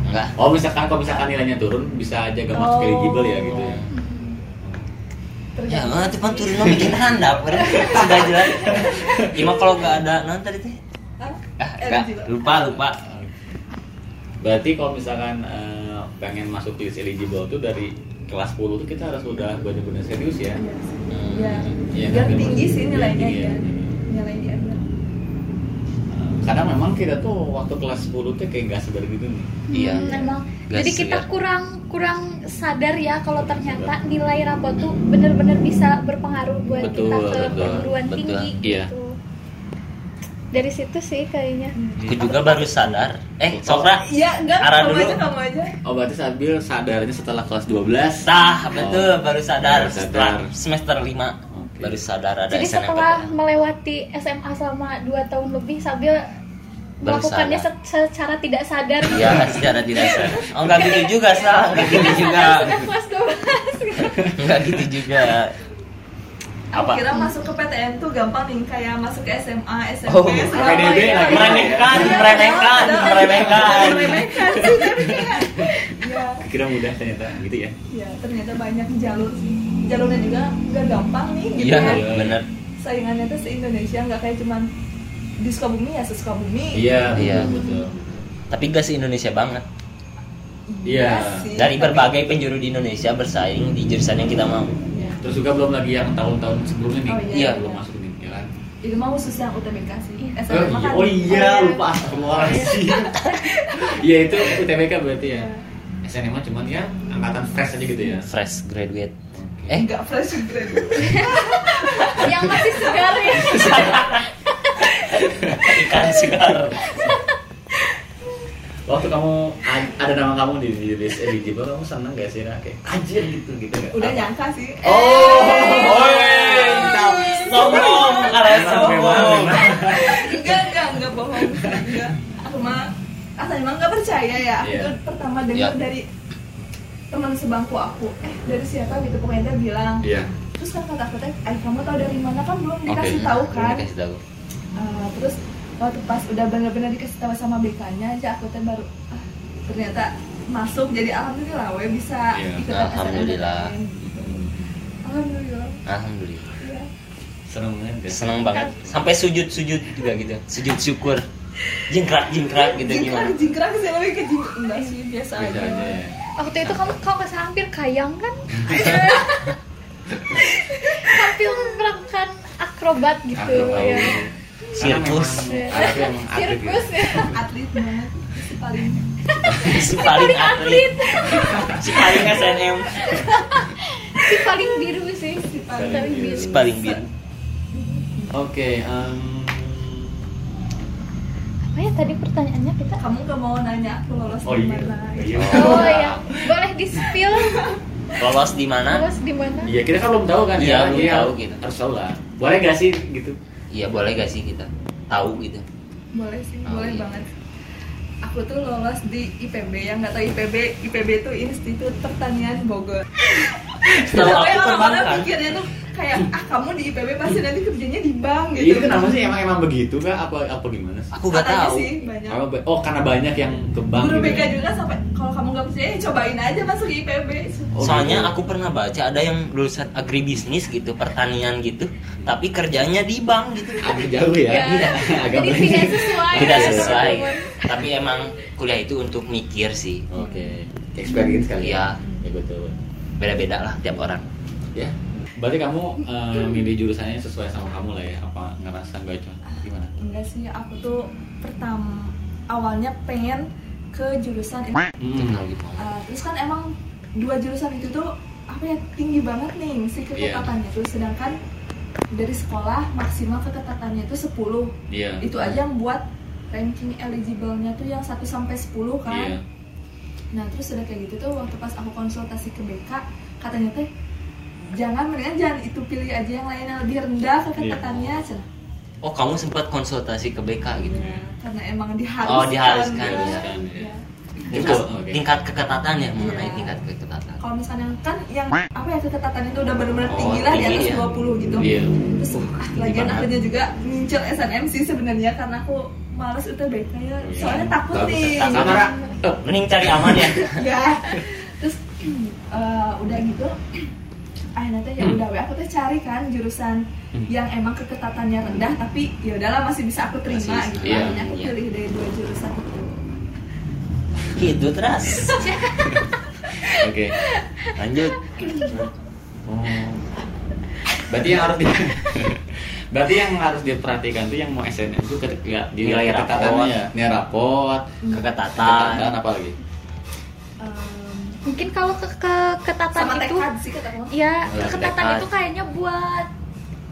Speaker 1: enggak
Speaker 2: Oh misalkan kalau misalkan nilainya turun bisa aja gak masuk
Speaker 4: Oh.
Speaker 2: eligible ya gitu ya.
Speaker 1: Ya pan turun mah bikin handap kan sudah jelas cuma kalau nggak ada nanti tadi teh ah
Speaker 4: Eligible.
Speaker 1: lupa lupa
Speaker 2: Berarti kalau misalkan eh, pengen masuk list eligible tuh dari kelas 10 tuh kita harus udah benar-benar serius ya.
Speaker 4: Iya.
Speaker 1: Hmm.
Speaker 4: ya biar tinggi sih nilainya
Speaker 2: Iya,
Speaker 4: ya
Speaker 2: iya.
Speaker 4: nilai di
Speaker 2: Karena memang kita tuh waktu kelas 10 tuh kayak gak sebar gitu nih.
Speaker 1: Iya.
Speaker 3: Hmm, memang.
Speaker 1: Nggak
Speaker 3: Jadi kita
Speaker 1: segar.
Speaker 3: kurang kurang sadar ya kalau ternyata nilai rapot tuh bener-bener bisa berpengaruh buat
Speaker 2: Betul,
Speaker 3: kita ke
Speaker 2: betul,
Speaker 3: perguruan
Speaker 1: betul.
Speaker 3: tinggi.
Speaker 2: Iya.
Speaker 3: gitu. Dari situ sih kayaknya.
Speaker 1: aku juga baru sadar eh Sokra
Speaker 4: iya enggak
Speaker 1: Ara
Speaker 4: kamu
Speaker 1: dulu.
Speaker 4: aja kamu aja
Speaker 2: Oh berarti Sabil sadarnya setelah kelas 12
Speaker 1: Tah, betul, baru sadar
Speaker 2: Baru
Speaker 1: setelah
Speaker 2: sadar.
Speaker 1: semester 5
Speaker 2: Oke.
Speaker 1: Baru sadar ada
Speaker 3: Jadi
Speaker 1: SNMPTN.
Speaker 3: setelah melewati SMA selama 2 tahun lebih sambil melakukannya
Speaker 1: sadar.
Speaker 3: secara tidak sadar.
Speaker 1: Iya, secara tidak sadar. Oh, enggak gitu juga, Sal. Enggak gitu juga.
Speaker 3: Sudah kelas 12 gitu.
Speaker 1: Enggak gitu juga.
Speaker 4: Aku
Speaker 1: Apa?
Speaker 4: kira masuk ke PTN tuh gampang nih kayak masuk ke SMA, SMP,
Speaker 1: Oh,
Speaker 2: PDB
Speaker 4: ya.
Speaker 2: lagi.
Speaker 1: Meremehkan,
Speaker 4: Iya,
Speaker 1: meremehkan,
Speaker 4: ada-
Speaker 1: meremehkan.
Speaker 4: meremehkan sih tapi kayak ya,
Speaker 2: Kira mudah ternyata gitu ya.
Speaker 4: ya ternyata banyak jalur sih. Jalurnya juga nggak gampang nih gitu
Speaker 1: Iya,
Speaker 4: ya.
Speaker 2: iya.
Speaker 1: benar.
Speaker 4: Saingannya tuh se Indonesia nggak kayak cuman di Sukabumi ya se Sukabumi.
Speaker 2: Iya,
Speaker 1: Iya.
Speaker 2: betul.
Speaker 1: Tapi gak se-Indonesia banget.
Speaker 2: Iya.
Speaker 4: sih,
Speaker 1: Dari
Speaker 4: tapi-
Speaker 1: berbagai penjuru di Indonesia bersaing di jurusan yang kita mau.
Speaker 4: Iya.
Speaker 2: Terus juga belum lagi yang tahun-tahun sebelumnya nih.
Speaker 4: Oh, iya,
Speaker 1: Iya.
Speaker 2: belum masuk nih, ya kan?
Speaker 4: Itu mah khusus yang UTBK sih.
Speaker 3: Iya.
Speaker 2: Oh, iya, oh iya, lupa astagfirullahaladzim. Iya itu UTBK berarti ya. SNM cuman ya angkatan fresh aja gitu ya.
Speaker 1: Fresh graduate. Eh,
Speaker 4: Enggak fresh grade.
Speaker 3: Yang masih segar ya.
Speaker 1: ikan segar.
Speaker 2: Waktu kamu ada nama kamu di, di list eligible, kamu seneng gak sih? Nah, kayak anjir gitu gitu gak?
Speaker 4: Udah nyangka sih.
Speaker 2: Oh,
Speaker 1: Oi, sombong, karena sombong.
Speaker 4: enggak enggak enggak bohong enggak aku mah asal emang nggak percaya ya aku
Speaker 2: Iya.
Speaker 4: tuh pertama dengar
Speaker 1: Iya.
Speaker 4: dari teman sebangku aku eh dari siapa gitu pokoknya dia bilang
Speaker 2: Iya.
Speaker 4: terus kan kata aku teh "Ay, kamu tahu dari mana kan belum dikasih tahu kan
Speaker 1: Dikasih tahu.
Speaker 4: Eh, terus waktu pas udah benar-benar dikasih tahu sama BK-nya aja aku teh baru ah, ternyata masuk jadi alhamdulillah we bisa
Speaker 2: Iya.
Speaker 4: ikutan
Speaker 1: Alhamdulillah.
Speaker 4: Gitu. alhamdulillah
Speaker 1: alhamdulillah
Speaker 4: ya.
Speaker 2: seneng banget
Speaker 1: seneng banget sampai sujud sujud juga gitu sujud syukur jingkrak jingkrak gitu
Speaker 4: jingkrak
Speaker 1: gimana
Speaker 4: jingkrak sih lebih ke jing enggak sih biasa aja
Speaker 2: aja ya.
Speaker 3: Waktu itu kamu kau nggak salah hampir kayang kan? Hampir melakukan akrobat gitu
Speaker 2: Akrobat.
Speaker 3: ya.
Speaker 1: sirkus.
Speaker 3: Iya.
Speaker 2: Gitu.
Speaker 3: sirkus ya.
Speaker 4: atlet banget si paling
Speaker 1: si paling atlet. si paling SNM
Speaker 3: si paling biru sih si
Speaker 4: paling
Speaker 3: biru.
Speaker 1: Si paling biru.
Speaker 2: Oke, em,
Speaker 3: apa ya tadi pertanyaannya kita
Speaker 4: kamu gak mau nanya aku lolos
Speaker 2: Oh
Speaker 4: di
Speaker 2: iya.
Speaker 4: mana
Speaker 2: Iya.
Speaker 3: oh ya boleh di spill
Speaker 1: lolos di mana
Speaker 3: terus di mana
Speaker 2: Iya kita kan belum tahu kan
Speaker 1: Iya,
Speaker 2: ya,
Speaker 1: belum
Speaker 2: iya,
Speaker 1: tahu gitu.
Speaker 2: Harus tahu lah. Boleh gak sih gitu?
Speaker 1: iya boleh gak sih kita tahu gitu
Speaker 4: boleh sih
Speaker 1: Oh,
Speaker 4: boleh
Speaker 1: iya.
Speaker 4: banget aku tuh lolos di IPB yang nggak tahu IPB IPB itu Institut Pertanian Bogor
Speaker 1: Setahu aku perbankan.
Speaker 4: pikirnya tuh kayak ah kamu di IPB pasti nanti kerjanya di bank
Speaker 2: Iya
Speaker 4: gitu
Speaker 2: kenapa sih emang emang begitu kak? Apa apa gimana sih?
Speaker 1: aku gak tahu
Speaker 4: sih banyak
Speaker 2: oh karena banyak yang ke bank
Speaker 4: guru
Speaker 2: gitu
Speaker 4: BK
Speaker 2: ya?
Speaker 4: juga sampai kalau kamu nggak percaya ya cobain aja masuk ke IPB
Speaker 2: Oh,
Speaker 1: soalnya
Speaker 2: gitu.
Speaker 1: aku pernah baca ada yang lulusan agribisnis gitu pertanian gitu tapi kerjanya di bank gitu
Speaker 2: agak jauh ya.
Speaker 3: Ya,
Speaker 2: agak
Speaker 3: jadi tidak sesuai
Speaker 1: tidak
Speaker 3: ya,
Speaker 1: sesuai tapi emang kuliah itu untuk mikir sih
Speaker 2: Oke, experience kali
Speaker 1: Iya.
Speaker 2: ya. Ya betul.
Speaker 1: beda-beda lah tiap orang
Speaker 2: Ya. Berarti kamu eh, milih jurusannya sesuai sama kamu lah ya? Apa ngerasa gak cocok? Gimana?
Speaker 4: enggak sih aku tuh pertama awalnya pengen ke jurusan.
Speaker 2: Hmm.
Speaker 1: teknologi
Speaker 4: Uh, terus kan emang dua jurusan itu tuh apa ya tinggi banget nih si keketatannya tuh sedangkan dari sekolah maksimal keketatannya itu 10
Speaker 2: Iya.
Speaker 4: itu aja yang buat ranking eligible-nya tuh yang 1 sampai 10 kan
Speaker 2: Iya.
Speaker 4: nah terus udah kayak gitu tuh waktu pas aku konsultasi ke BK katanya teh jangan mendingan jangan itu pilih aja yang lain yang lebih rendah keketatannya cenah.
Speaker 1: oh kamu sempat konsultasi ke BK gitu
Speaker 4: karena emang diharuskan
Speaker 1: Oh, diharuskan,
Speaker 4: ya.
Speaker 1: iya.
Speaker 4: Ya.
Speaker 1: tingkat,
Speaker 2: oke.
Speaker 1: tingkat keketatan ya mengenai
Speaker 4: Iya.
Speaker 1: tingkat keketatan
Speaker 4: kalau misalnya kan yang apa ya keketatan itu udah benar-benar
Speaker 1: Oh,
Speaker 4: tinggi lah di atas
Speaker 1: ya.
Speaker 4: 20 gitu
Speaker 2: Iya.
Speaker 4: terus ah,
Speaker 1: tinggi
Speaker 4: lagian akhirnya juga ngincer SNM sih sebenarnya karena aku males UTBK ya
Speaker 2: Iya.
Speaker 4: soalnya takut
Speaker 2: Bagus,
Speaker 4: nih
Speaker 2: tak kamera. Oh,
Speaker 1: mending cari aman ya
Speaker 4: ya terus eh, udah gitu akhirnya teh ya udah we aku tuh cari kan jurusan
Speaker 2: Hmm.
Speaker 4: yang emang keketatannya rendah tapi ya udahlah masih bisa aku terima
Speaker 1: Masih-
Speaker 4: gitu
Speaker 2: iya,
Speaker 4: akhirnya aku
Speaker 1: iya.
Speaker 4: pilih dari dua jurusan itu
Speaker 1: gitu terus
Speaker 2: Oke.
Speaker 1: lanjut
Speaker 2: Oh. Berarti yang harus di Berarti yang harus diperhatikan tuh yang mau SNM itu ketika di
Speaker 1: Nilai
Speaker 2: keketatannya
Speaker 1: rapot.
Speaker 2: ya. Nilai rapot,
Speaker 1: keketatan
Speaker 2: keketatan apa lagi?
Speaker 4: Em,
Speaker 3: mungkin kalau ke, ke ketatan
Speaker 4: sama
Speaker 3: itu
Speaker 4: sih
Speaker 3: ya
Speaker 1: Oh, ya,
Speaker 3: ketatan
Speaker 1: tekad.
Speaker 3: itu kayaknya buat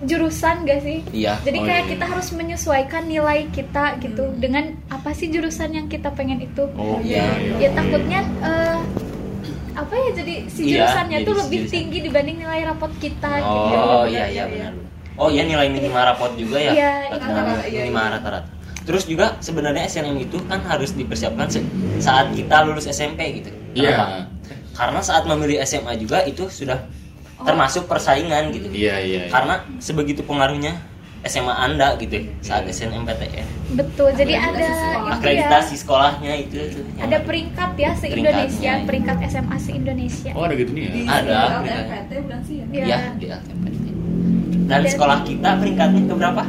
Speaker 3: jurusan gak sih
Speaker 1: iya
Speaker 3: jadi
Speaker 2: Oh,
Speaker 3: kayak
Speaker 2: iya.
Speaker 3: kita harus menyesuaikan nilai kita gitu
Speaker 4: Hmm.
Speaker 3: dengan apa sih jurusan yang kita pengen itu
Speaker 2: Oh
Speaker 4: Iya.
Speaker 3: ya takutnya eh, apa ya jadi si
Speaker 1: Iya,
Speaker 3: jurusannya
Speaker 1: jadi
Speaker 3: tuh lebih
Speaker 1: jurusan.
Speaker 3: tinggi dibanding nilai rapot kita gitu
Speaker 1: oh
Speaker 4: Iya,
Speaker 1: iya
Speaker 4: iya,
Speaker 1: iya
Speaker 4: iya.
Speaker 1: benar oh iya nilai minimal rapot juga ya
Speaker 3: Iya,
Speaker 1: Rata-rata,
Speaker 4: iya, iya.
Speaker 1: minimal rata-rata terus juga sebenarnya SNM itu kan harus dipersiapkan se- saat kita lulus SMP gitu
Speaker 2: Iya.
Speaker 1: Karena saat memilih SMA juga itu sudah termasuk persaingan gitu
Speaker 2: Iya, iya. iya.
Speaker 1: karena sebegitu pengaruhnya SMA anda gitu saat
Speaker 2: Iya.
Speaker 1: SNMPTN
Speaker 3: betul jadi ada
Speaker 4: Akreditasi sekolah.
Speaker 3: ya,
Speaker 1: akreditasi sekolahnya itu tuh
Speaker 3: ada peringkat ya se
Speaker 1: Peringkatnya,
Speaker 3: Indonesia
Speaker 1: iya.
Speaker 3: peringkat SMA se Indonesia
Speaker 2: Oh, ada gitu nih ya.
Speaker 4: di
Speaker 1: Ada,
Speaker 4: LTMPT bukan sih ya
Speaker 3: Iya.
Speaker 1: ya di LTMPT dan
Speaker 3: Dan-
Speaker 1: sekolah kita peringkatnya ke berapa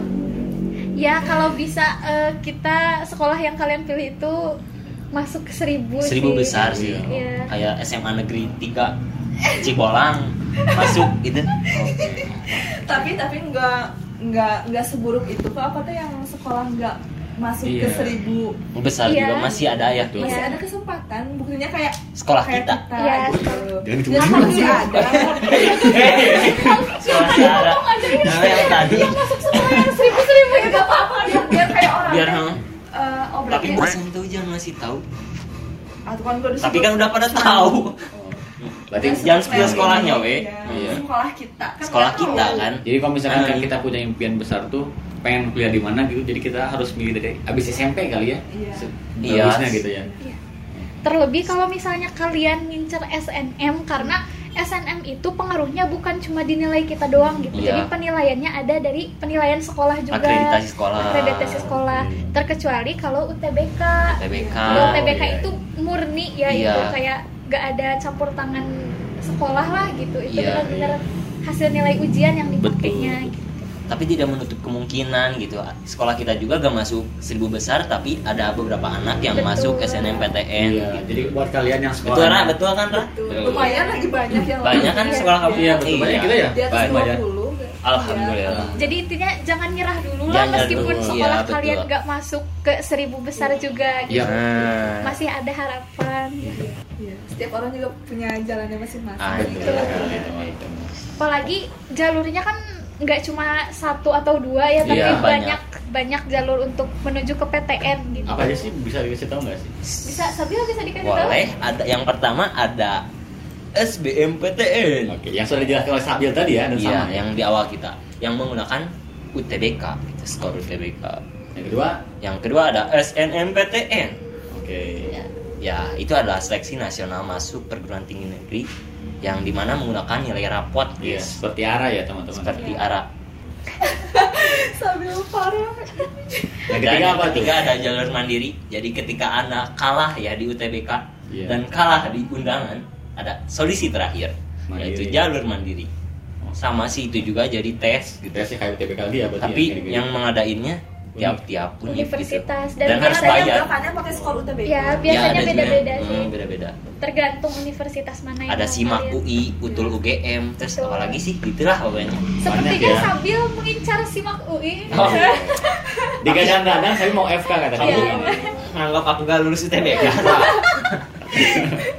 Speaker 3: ya kalau bisa eh, kita sekolah yang kalian pilih itu masuk ke seribu
Speaker 1: seribu
Speaker 3: sih.
Speaker 1: besar sih
Speaker 3: Iya.
Speaker 1: kayak SMA negeri 3 Cibolang masuk gitu
Speaker 4: tapi tapi nggak nggak nggak seburuk itu kok apa tuh yang sekolah nggak masuk ke
Speaker 2: Iya.
Speaker 4: seribu
Speaker 1: besar
Speaker 3: Iya.
Speaker 1: juga masih ada ya
Speaker 2: Betul.
Speaker 4: masih
Speaker 3: Iya.
Speaker 4: ada kesempatan buktinya kayak
Speaker 1: sekolah
Speaker 4: kayak
Speaker 1: kita
Speaker 3: Iya,
Speaker 4: gitu.
Speaker 2: Jangan
Speaker 4: Ya,
Speaker 2: disebut
Speaker 4: kan
Speaker 2: dulu.
Speaker 4: masih ada
Speaker 1: sekolah kita ada yang tadi
Speaker 3: masuk sekolah yang seribu seribu
Speaker 4: ya nggak apa-apa biar, biar kayak orang
Speaker 1: biar
Speaker 4: eh, oh
Speaker 1: tapi
Speaker 4: berarti
Speaker 1: bosan tuh jangan ngasih tahu
Speaker 4: kan gua disebut
Speaker 1: tapi kan udah pada tahu
Speaker 2: Berarti
Speaker 4: Ya,
Speaker 1: jangan
Speaker 4: sekolah
Speaker 1: spill sekolahnya, we.
Speaker 4: ya,
Speaker 2: Iya.
Speaker 4: sekolah kita kan
Speaker 1: sekolah kita
Speaker 4: tahu.
Speaker 1: kan
Speaker 2: Jadi kalau misalkan kan
Speaker 1: Ah.
Speaker 2: kita punya impian besar tuh pengen kuliah di mana gitu, jadi kita harus milih dari abis SMP kali ya.
Speaker 4: Iya.
Speaker 2: Se-
Speaker 1: Iya.
Speaker 2: Gitu ya.
Speaker 3: terlebih kalau misalnya kalian ngincer SNM karena SNM itu pengaruhnya bukan cuma di nilai kita doang gitu
Speaker 1: Iya.
Speaker 3: jadi penilaiannya ada dari penilaian sekolah juga
Speaker 1: akreditasi sekolah
Speaker 3: akreditasi sekolah
Speaker 2: Iya.
Speaker 3: terkecuali kalau UTBK
Speaker 1: TBK
Speaker 3: Kalau
Speaker 2: Oh,
Speaker 3: UTBK
Speaker 2: iya.
Speaker 3: itu murni ya
Speaker 1: Iya.
Speaker 3: itu kayak gak ada campur tangan sekolah lah gitu itu
Speaker 1: Iya,
Speaker 3: benar-benar hasil nilai ujian yang dipakainya
Speaker 1: Betul. Tapi tidak menutup kemungkinan gitu sekolah kita juga gak masuk seribu besar tapi ada beberapa anak yang
Speaker 3: Betul.
Speaker 1: masuk SNMPTN
Speaker 2: Iya,
Speaker 1: gitu.
Speaker 2: jadi buat kalian yang sekolah
Speaker 1: betul Ra? betul kan Ra?
Speaker 4: Lumayan lagi banyak yang
Speaker 1: banyak kan sekolah kamu
Speaker 2: Iya, betul. Banyak gitu ya?
Speaker 4: di atas
Speaker 1: banyak.
Speaker 4: 20
Speaker 1: Alhamdulillah.
Speaker 3: jadi intinya jangan nyerah dulu lah meskipun
Speaker 1: dulu,
Speaker 3: sekolah
Speaker 1: iya, betul.
Speaker 3: kalian nggak masuk ke seribu besar juga
Speaker 2: Iya.
Speaker 3: gitu
Speaker 1: Nah,
Speaker 3: masih ada harapan
Speaker 4: Iya, setiap orang juga punya jalannya masing-masing
Speaker 1: Ah,
Speaker 2: teman-teman
Speaker 3: apalagi jalurnya kan nggak cuma satu atau dua ya tapi
Speaker 1: Iya,
Speaker 3: banyak. banyak jalur untuk menuju ke PTN gitu.
Speaker 2: Apa aja sih? Bisa dikasih tahu nggak sih?
Speaker 3: Bisa Sabil bisa dikasih tahu?
Speaker 1: Boleh. Ada yang pertama ada SBMPTN
Speaker 2: oke yang sudah dijelaskan oleh Sabil tadi ya dan
Speaker 1: Iya,
Speaker 2: sama.
Speaker 1: yang di awal kita. Yang menggunakan UTBK, gitu, skor UTBK.
Speaker 2: yang kedua?
Speaker 1: Yang kedua ada SNMPTN.
Speaker 2: oke.
Speaker 1: Ya, itu adalah seleksi nasional masuk perguruan tinggi negeri yang di mana menggunakan nilai rapot,
Speaker 2: Iya,
Speaker 1: guys.
Speaker 2: seperti arah ya teman-teman
Speaker 1: Seperti
Speaker 3: Iya.
Speaker 1: arah.
Speaker 4: sambil parah
Speaker 2: yang ketiga apa tuh
Speaker 1: ketiga ada jalur mandiri. Jadi ketika anda kalah ya di UTBK
Speaker 2: Iya.
Speaker 1: dan kalah di undangan, ada solusi terakhir
Speaker 2: Mandiri.
Speaker 1: yaitu jalur mandiri. Sama sih itu juga jadi tes gitu.
Speaker 2: tesnya kayak UTBK dia berarti
Speaker 1: Tapi
Speaker 2: ya, kayak
Speaker 1: yang mengadainnya tiap-tiap gitu.
Speaker 3: Universitas.
Speaker 1: Dan,
Speaker 3: Dan
Speaker 1: harus
Speaker 3: biasanya
Speaker 1: bayar.
Speaker 4: Makanya pakai skor UTBK
Speaker 3: ya
Speaker 1: Ya,
Speaker 3: biasanya beda-beda sih
Speaker 1: Hmm, beda-beda.
Speaker 3: tergantung universitas mana yang
Speaker 1: Ada SIMAK. UI, Utul UGM, terus
Speaker 3: Betul.
Speaker 1: apa lagi sih? Gitulah pokoknya.
Speaker 3: sepertinya
Speaker 2: ya.
Speaker 3: sambil mengincar SIMAK UI
Speaker 1: Oh.
Speaker 2: digadang-gadang saya mau FK kata
Speaker 1: Kamu
Speaker 2: kamu
Speaker 3: Iya.
Speaker 1: nganggap aku gak lulus UTBK?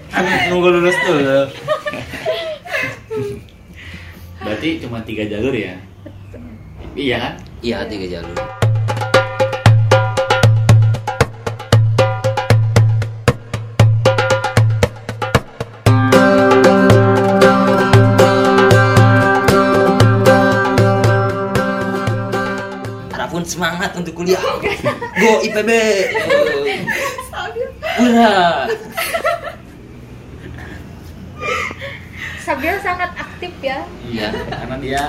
Speaker 1: kan nunggu lulus dulu.
Speaker 2: berarti cuma tiga jalur ya iya kan
Speaker 1: Iya, tiga jalur. Semangat untuk kuliah. Go IPB. Ura.
Speaker 3: Sabil sangat aktif ya.
Speaker 1: Iya.
Speaker 2: karena dia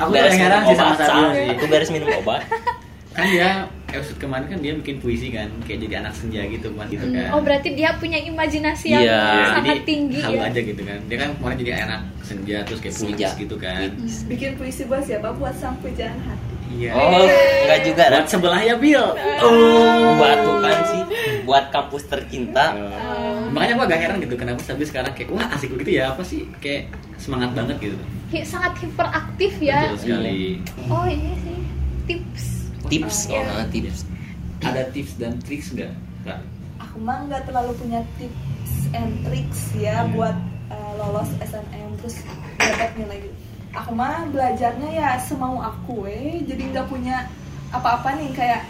Speaker 2: aku
Speaker 1: Beres minum
Speaker 2: sih sama
Speaker 1: obat,
Speaker 2: Sabil sih
Speaker 1: Aku beres minum obat.
Speaker 2: kan dia episode kemarin kan dia bikin puisi kan kayak jadi anak senja gitu kan gitu kan.
Speaker 3: Oh berarti dia punya imajinasi yang
Speaker 1: Iya,
Speaker 3: sangat
Speaker 2: jadi
Speaker 3: tinggi ya.
Speaker 2: aja gitu kan. Dia kan kemarin jadi anak senja terus kayak puisi gitu kan.
Speaker 4: Bikin puisi buat siapa? Buat sang pujaan hati
Speaker 2: iya
Speaker 1: Oh, enggak juga
Speaker 2: buat
Speaker 1: Ran.
Speaker 2: sebelah ya Bill
Speaker 1: Oh, buat bukan sih, buat kampus tercinta.
Speaker 2: Eh, makanya gua agak heran gitu kenapa Sabil sekarang kayak wah asik begitu ya apa sih kayak semangat banget gitu
Speaker 3: Hi- sangat hiperaktif ya
Speaker 2: betul sekali
Speaker 3: oh iya sih tips
Speaker 1: Tips,
Speaker 3: Iya.
Speaker 1: oh, tips.
Speaker 2: ada tips dan triks nggak Kak?
Speaker 4: aku mah nggak terlalu punya tips and tricks ya
Speaker 2: Hmm.
Speaker 4: buat uh, lolos SNM terus dapat nilai gitu. Aku mah belajarnya ya semau aku eh. Jadi nggak punya apa-apa nih kayak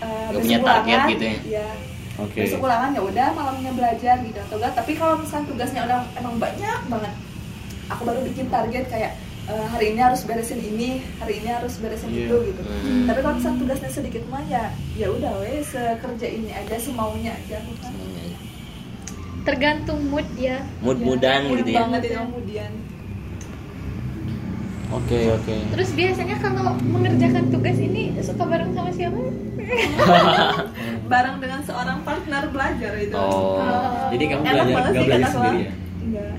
Speaker 4: uh,
Speaker 1: Nggak punya
Speaker 4: besok
Speaker 1: target
Speaker 4: ulangan,
Speaker 1: gitu ya?
Speaker 4: ya
Speaker 2: oke.
Speaker 4: Besok ulangan ya udah malamnya belajar gitu atau enggak tapi kalau misalkan tugasnya udah emang banyak banget aku baru bikin target kayak eh, hari ini harus beresin ini hari ini harus beresin
Speaker 2: Iya.
Speaker 4: itu gitu.
Speaker 1: Hmm.
Speaker 4: tapi kalau misalkan tugasnya sedikit mah ya ya udah weh sekerja ini aja semaunya aja aku kan
Speaker 3: tergantung mood ya.
Speaker 4: Mood
Speaker 1: gitu ya.
Speaker 4: banget itu kemudian
Speaker 2: oke oke
Speaker 3: terus biasanya kalau mengerjakan tugas ini suka bareng sama siapa
Speaker 4: bareng dengan seorang partner belajar itu
Speaker 1: Oh.
Speaker 2: Jadi kamu
Speaker 4: Enak
Speaker 2: belajar- nggak
Speaker 4: sih
Speaker 2: belajar
Speaker 4: kata
Speaker 2: sendiri ya?
Speaker 4: enggak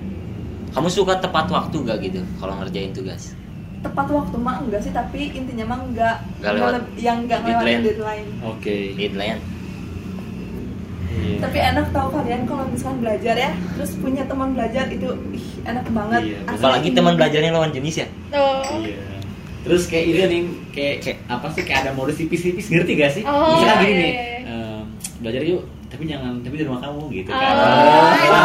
Speaker 1: Kamu suka tepat waktu gak gitu kalau ngerjain tugas?
Speaker 4: tepat waktu mah enggak sih tapi intinya mah enggak
Speaker 1: Nggak lewat
Speaker 4: yang enggak ngelewatin
Speaker 1: deadline.
Speaker 4: deadline
Speaker 2: oke
Speaker 1: Deadline.
Speaker 2: Iya.
Speaker 4: tapi enak tau kalian kalau misalkan belajar ya terus punya teman belajar itu ih, enak banget
Speaker 2: Iya,
Speaker 4: Asli.
Speaker 1: Apalagi teman belajarnya lawan jenis ya.
Speaker 3: oh
Speaker 2: Iya. Terus kayak ini nih, kayak, kayak apa sih kayak ada modus tipis-tipis ngerti gak sih?
Speaker 3: Oh,
Speaker 2: Misalkan gini
Speaker 3: iya,
Speaker 2: nih,
Speaker 3: iya, iya.
Speaker 2: em, belajar yuk, tapi jangan tapi di rumah kamu gitu kan.
Speaker 3: Oh, iya.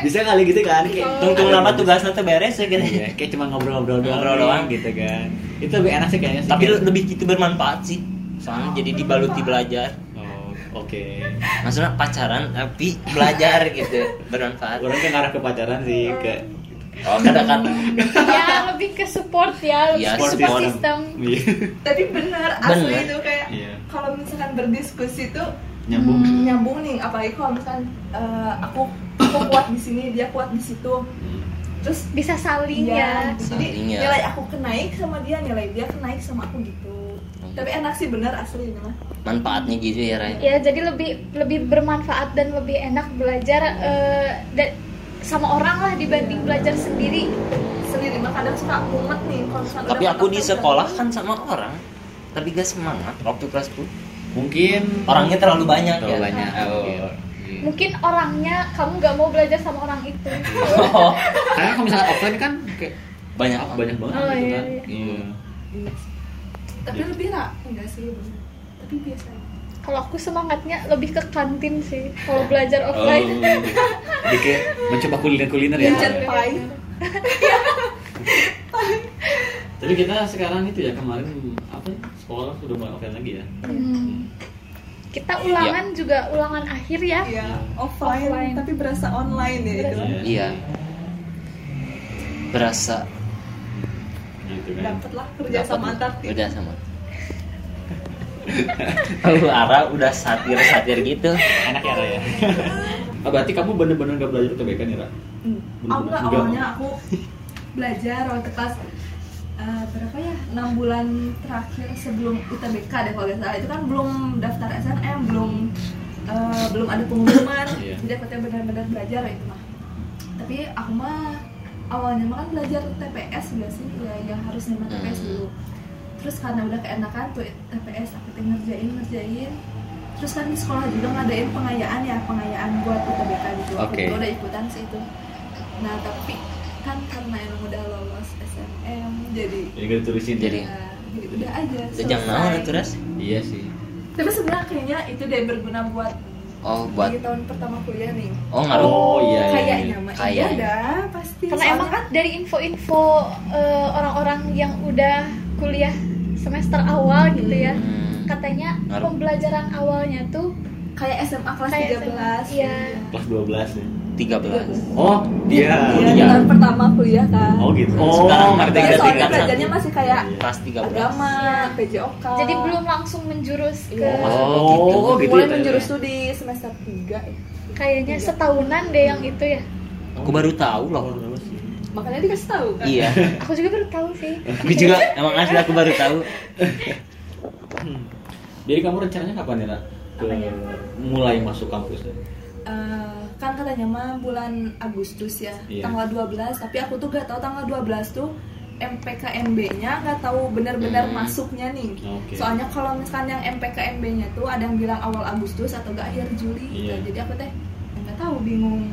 Speaker 2: Bisa kali gitu kan? Kayak, ada
Speaker 1: lama tugasnya tuh beres ya gitu.
Speaker 2: Iya, kayak cuma ngobrol-ngobrol doang,
Speaker 1: Ngobrol doang.
Speaker 2: gitu kan. Itu lebih enak sih kayaknya sih.
Speaker 1: Tapi lebih gitu bermanfaat sih. Soalnya jadi dibaluti belajar.
Speaker 2: Oke.
Speaker 1: Maksudnya pacaran tapi belajar gitu bermanfaat.
Speaker 2: Orang kan ngarah ke pacaran sih ke
Speaker 1: Oh kata-kata.
Speaker 3: ya lebih ke support ya lebih
Speaker 1: Iya,
Speaker 3: support,
Speaker 1: support.
Speaker 3: system
Speaker 2: Iya.
Speaker 4: tapi bener asli
Speaker 1: Bener.
Speaker 4: itu kayak
Speaker 2: Iya.
Speaker 4: kalau misalkan berdiskusi tuh
Speaker 2: nyambung.
Speaker 3: Hmm.
Speaker 4: nyambung nih apalagi kalau misalkan eh, aku aku kuat di sini dia kuat di situ
Speaker 2: Hmm.
Speaker 4: terus
Speaker 3: bisa saling
Speaker 4: iya
Speaker 3: ya
Speaker 4: jadi
Speaker 1: Saling ya.
Speaker 4: nilai aku kenaik sama dia nilai dia kenaik sama aku gitu tapi enak sih bener asli ini mah
Speaker 1: Manfaatnya gitu ya Ray.
Speaker 3: ya jadi lebih lebih bermanfaat dan lebih enak belajar eh, dan sama orang lah dibanding belajar sendiri
Speaker 4: sendiri mah kadang suka mumet nih kalau
Speaker 1: tapi aku di sekolah kan sama orang tapi gak semangat waktu kelas 10
Speaker 2: mungkin
Speaker 1: orangnya terlalu banyak
Speaker 2: terlalu
Speaker 1: ya
Speaker 2: banyak oh. iya.
Speaker 3: mungkin orangnya kamu nggak mau belajar sama orang itu
Speaker 1: oh,
Speaker 2: karena kalau misalnya offline kan kayak
Speaker 1: banyak
Speaker 2: banyak banget
Speaker 3: Oh,
Speaker 2: gitu
Speaker 3: iya,
Speaker 2: kan
Speaker 3: iya.
Speaker 2: iya
Speaker 4: Iya. Tapi lebih lah. Enggak sih bener. tapi biasa
Speaker 3: kalau aku semangatnya lebih ke kantin sih kalau belajar
Speaker 2: oh.
Speaker 3: offline.
Speaker 2: Jadi kayak mencoba kuliner kuliner ya?
Speaker 4: Gadget pie.
Speaker 2: tapi kita sekarang itu ya kemarin apa ya, sekolah sudah mulai offline lagi ya?
Speaker 3: Hmm. kita ulangan juga ulangan akhir ya.
Speaker 4: Iya, offline,
Speaker 3: Offline.
Speaker 4: tapi berasa online ya itu.
Speaker 3: Berasa.
Speaker 1: iya. berasa
Speaker 2: gitu kan
Speaker 4: Dapet lah kerja sama antar tim.
Speaker 1: udah sama Lalu Ara udah satir-satir gitu
Speaker 2: enak ya Ra, ya Ah, berarti kamu bener-bener gak belajar UTBK nih Ra?
Speaker 4: Hmm.
Speaker 2: Bener-bener
Speaker 4: Aku nggak
Speaker 2: enggak.
Speaker 4: awalnya aku belajar waktu kelas eh, berapa ya enam bulan terakhir sebelum UTBK deh kalau nggak salah itu kan belum daftar SNM belum eh, belum ada pengumuman
Speaker 2: Iya.
Speaker 4: jadi aku tuh benar-benar belajar itu mah tapi aku mah awalnya mah kan belajar TPS nggak sih ya yang harus nerima TPS
Speaker 1: Hmm.
Speaker 4: dulu. Terus karena udah keenakan tuh TPS aku tuh ngerjain ngerjain. Terus kan di sekolah juga ngadain pengayaan ya pengayaan buat UTBK gitu. Aku
Speaker 2: Oke.
Speaker 4: juga udah ikutan sih itu. Nah tapi kan karena emang udah lolos SNM jadi
Speaker 2: Jadi gak ditulisin ya?
Speaker 1: Jadi-
Speaker 4: ya, jadi udah aja
Speaker 1: Itu jangan naon itu ras
Speaker 2: Iya sih.
Speaker 4: Tapi sebenarnya kayaknya itu deh berguna buat
Speaker 1: oh buat
Speaker 4: di tahun pertama kuliah nih
Speaker 1: oh ngaruh
Speaker 2: Oh, iya, iya,
Speaker 4: kayaknya mah iya
Speaker 1: Kayaknya.
Speaker 4: dah pasti
Speaker 3: karena
Speaker 4: Soalnya
Speaker 3: emang
Speaker 4: kan
Speaker 3: dari info-info eh, orang-orang yang udah kuliah semester awal gitu ya
Speaker 1: Hmm.
Speaker 3: katanya
Speaker 1: Ngaruh.
Speaker 3: pembelajaran awalnya tuh
Speaker 4: kayak SMA kelas
Speaker 3: Kayak
Speaker 4: 13
Speaker 3: iya.
Speaker 2: Kelas 12 nih
Speaker 1: 13
Speaker 2: Oh iya
Speaker 4: Iya,
Speaker 1: Iya.
Speaker 4: tahun pertama kuliah kan.
Speaker 2: Oh gitu.
Speaker 1: Sekarang
Speaker 2: ngerti
Speaker 4: Iya,
Speaker 1: Tiga,
Speaker 4: soalnya
Speaker 1: tiga,
Speaker 4: belajarnya masih kayak
Speaker 1: kelas 13
Speaker 4: agama,
Speaker 3: Iya.
Speaker 4: PJOK
Speaker 3: jadi belum langsung menjurus ke
Speaker 4: Iya.
Speaker 1: Oh, gitu.
Speaker 2: Oh gitu
Speaker 4: mulai
Speaker 2: ya,
Speaker 4: menjurus
Speaker 2: ya.
Speaker 4: tuh di semester 3 ya.
Speaker 3: Kayaknya setahunan deh yang itu ya.
Speaker 1: Aku baru tahu loh.
Speaker 4: Makanya dikasih tahu. Kan
Speaker 1: iya.
Speaker 3: Aku juga baru tahu sih.
Speaker 1: Aku juga emang asli aku baru tahu.
Speaker 2: Jadi kamu rencananya kapan Ra? Ke mulai masuk kampus ya?
Speaker 4: Eh, kan katanya mah bulan Agustus ya
Speaker 2: Iya.
Speaker 4: tanggal 12 tapi aku tuh gak tahu tanggal 12 tuh MPKMB-nya nggak tahu benar-benar
Speaker 1: Hmm.
Speaker 4: masuknya nih
Speaker 2: Oke.
Speaker 4: soalnya kalau misalkan yang MPKMB-nya tuh ada yang bilang awal Agustus atau gak akhir Juli gitu.
Speaker 2: Iya.
Speaker 4: jadi aku teh nggak tahu bingung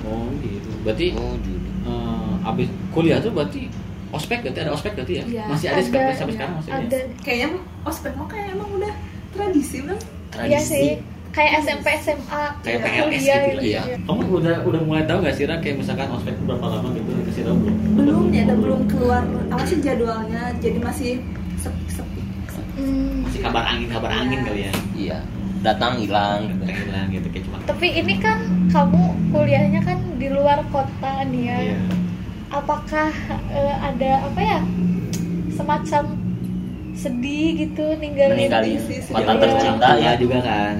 Speaker 2: Oh gitu Berarti
Speaker 1: oh Juli
Speaker 2: eh, abis kuliah tuh berarti ospek berarti ada ospek berarti ya?
Speaker 4: Iya.
Speaker 2: Masih ada, sekarang sampai
Speaker 3: iya,
Speaker 2: sekarang masih
Speaker 3: ada
Speaker 2: ada.
Speaker 4: kayaknya ospek mah kayak emang udah tradisi kan
Speaker 3: iya
Speaker 1: tradisi
Speaker 3: sih kayak SMP SMA
Speaker 2: Kayak PLS
Speaker 3: kuliah
Speaker 2: gitu,
Speaker 1: iya.
Speaker 2: Kamu udah udah mulai tahu gak sih Ra kayak misalkan ospek berapa lama gitu kasih tahu belum?
Speaker 4: belum ya ada belum keluar apa sih jadwalnya jadi masih sepi sepi
Speaker 3: Hmm,
Speaker 2: Masih kabar angin kabar angin kali ya.
Speaker 1: iya datang hilang gitu.
Speaker 2: Hilang gitu kayak cuma.
Speaker 3: tapi ini kan kamu kuliahnya kan di luar kota nih ya
Speaker 2: Iya.
Speaker 3: apakah eh, ada apa ya semacam sedih gitu ninggalin
Speaker 4: sih, sih.
Speaker 1: kota
Speaker 3: Iya.
Speaker 1: tercinta ya
Speaker 2: juga kan.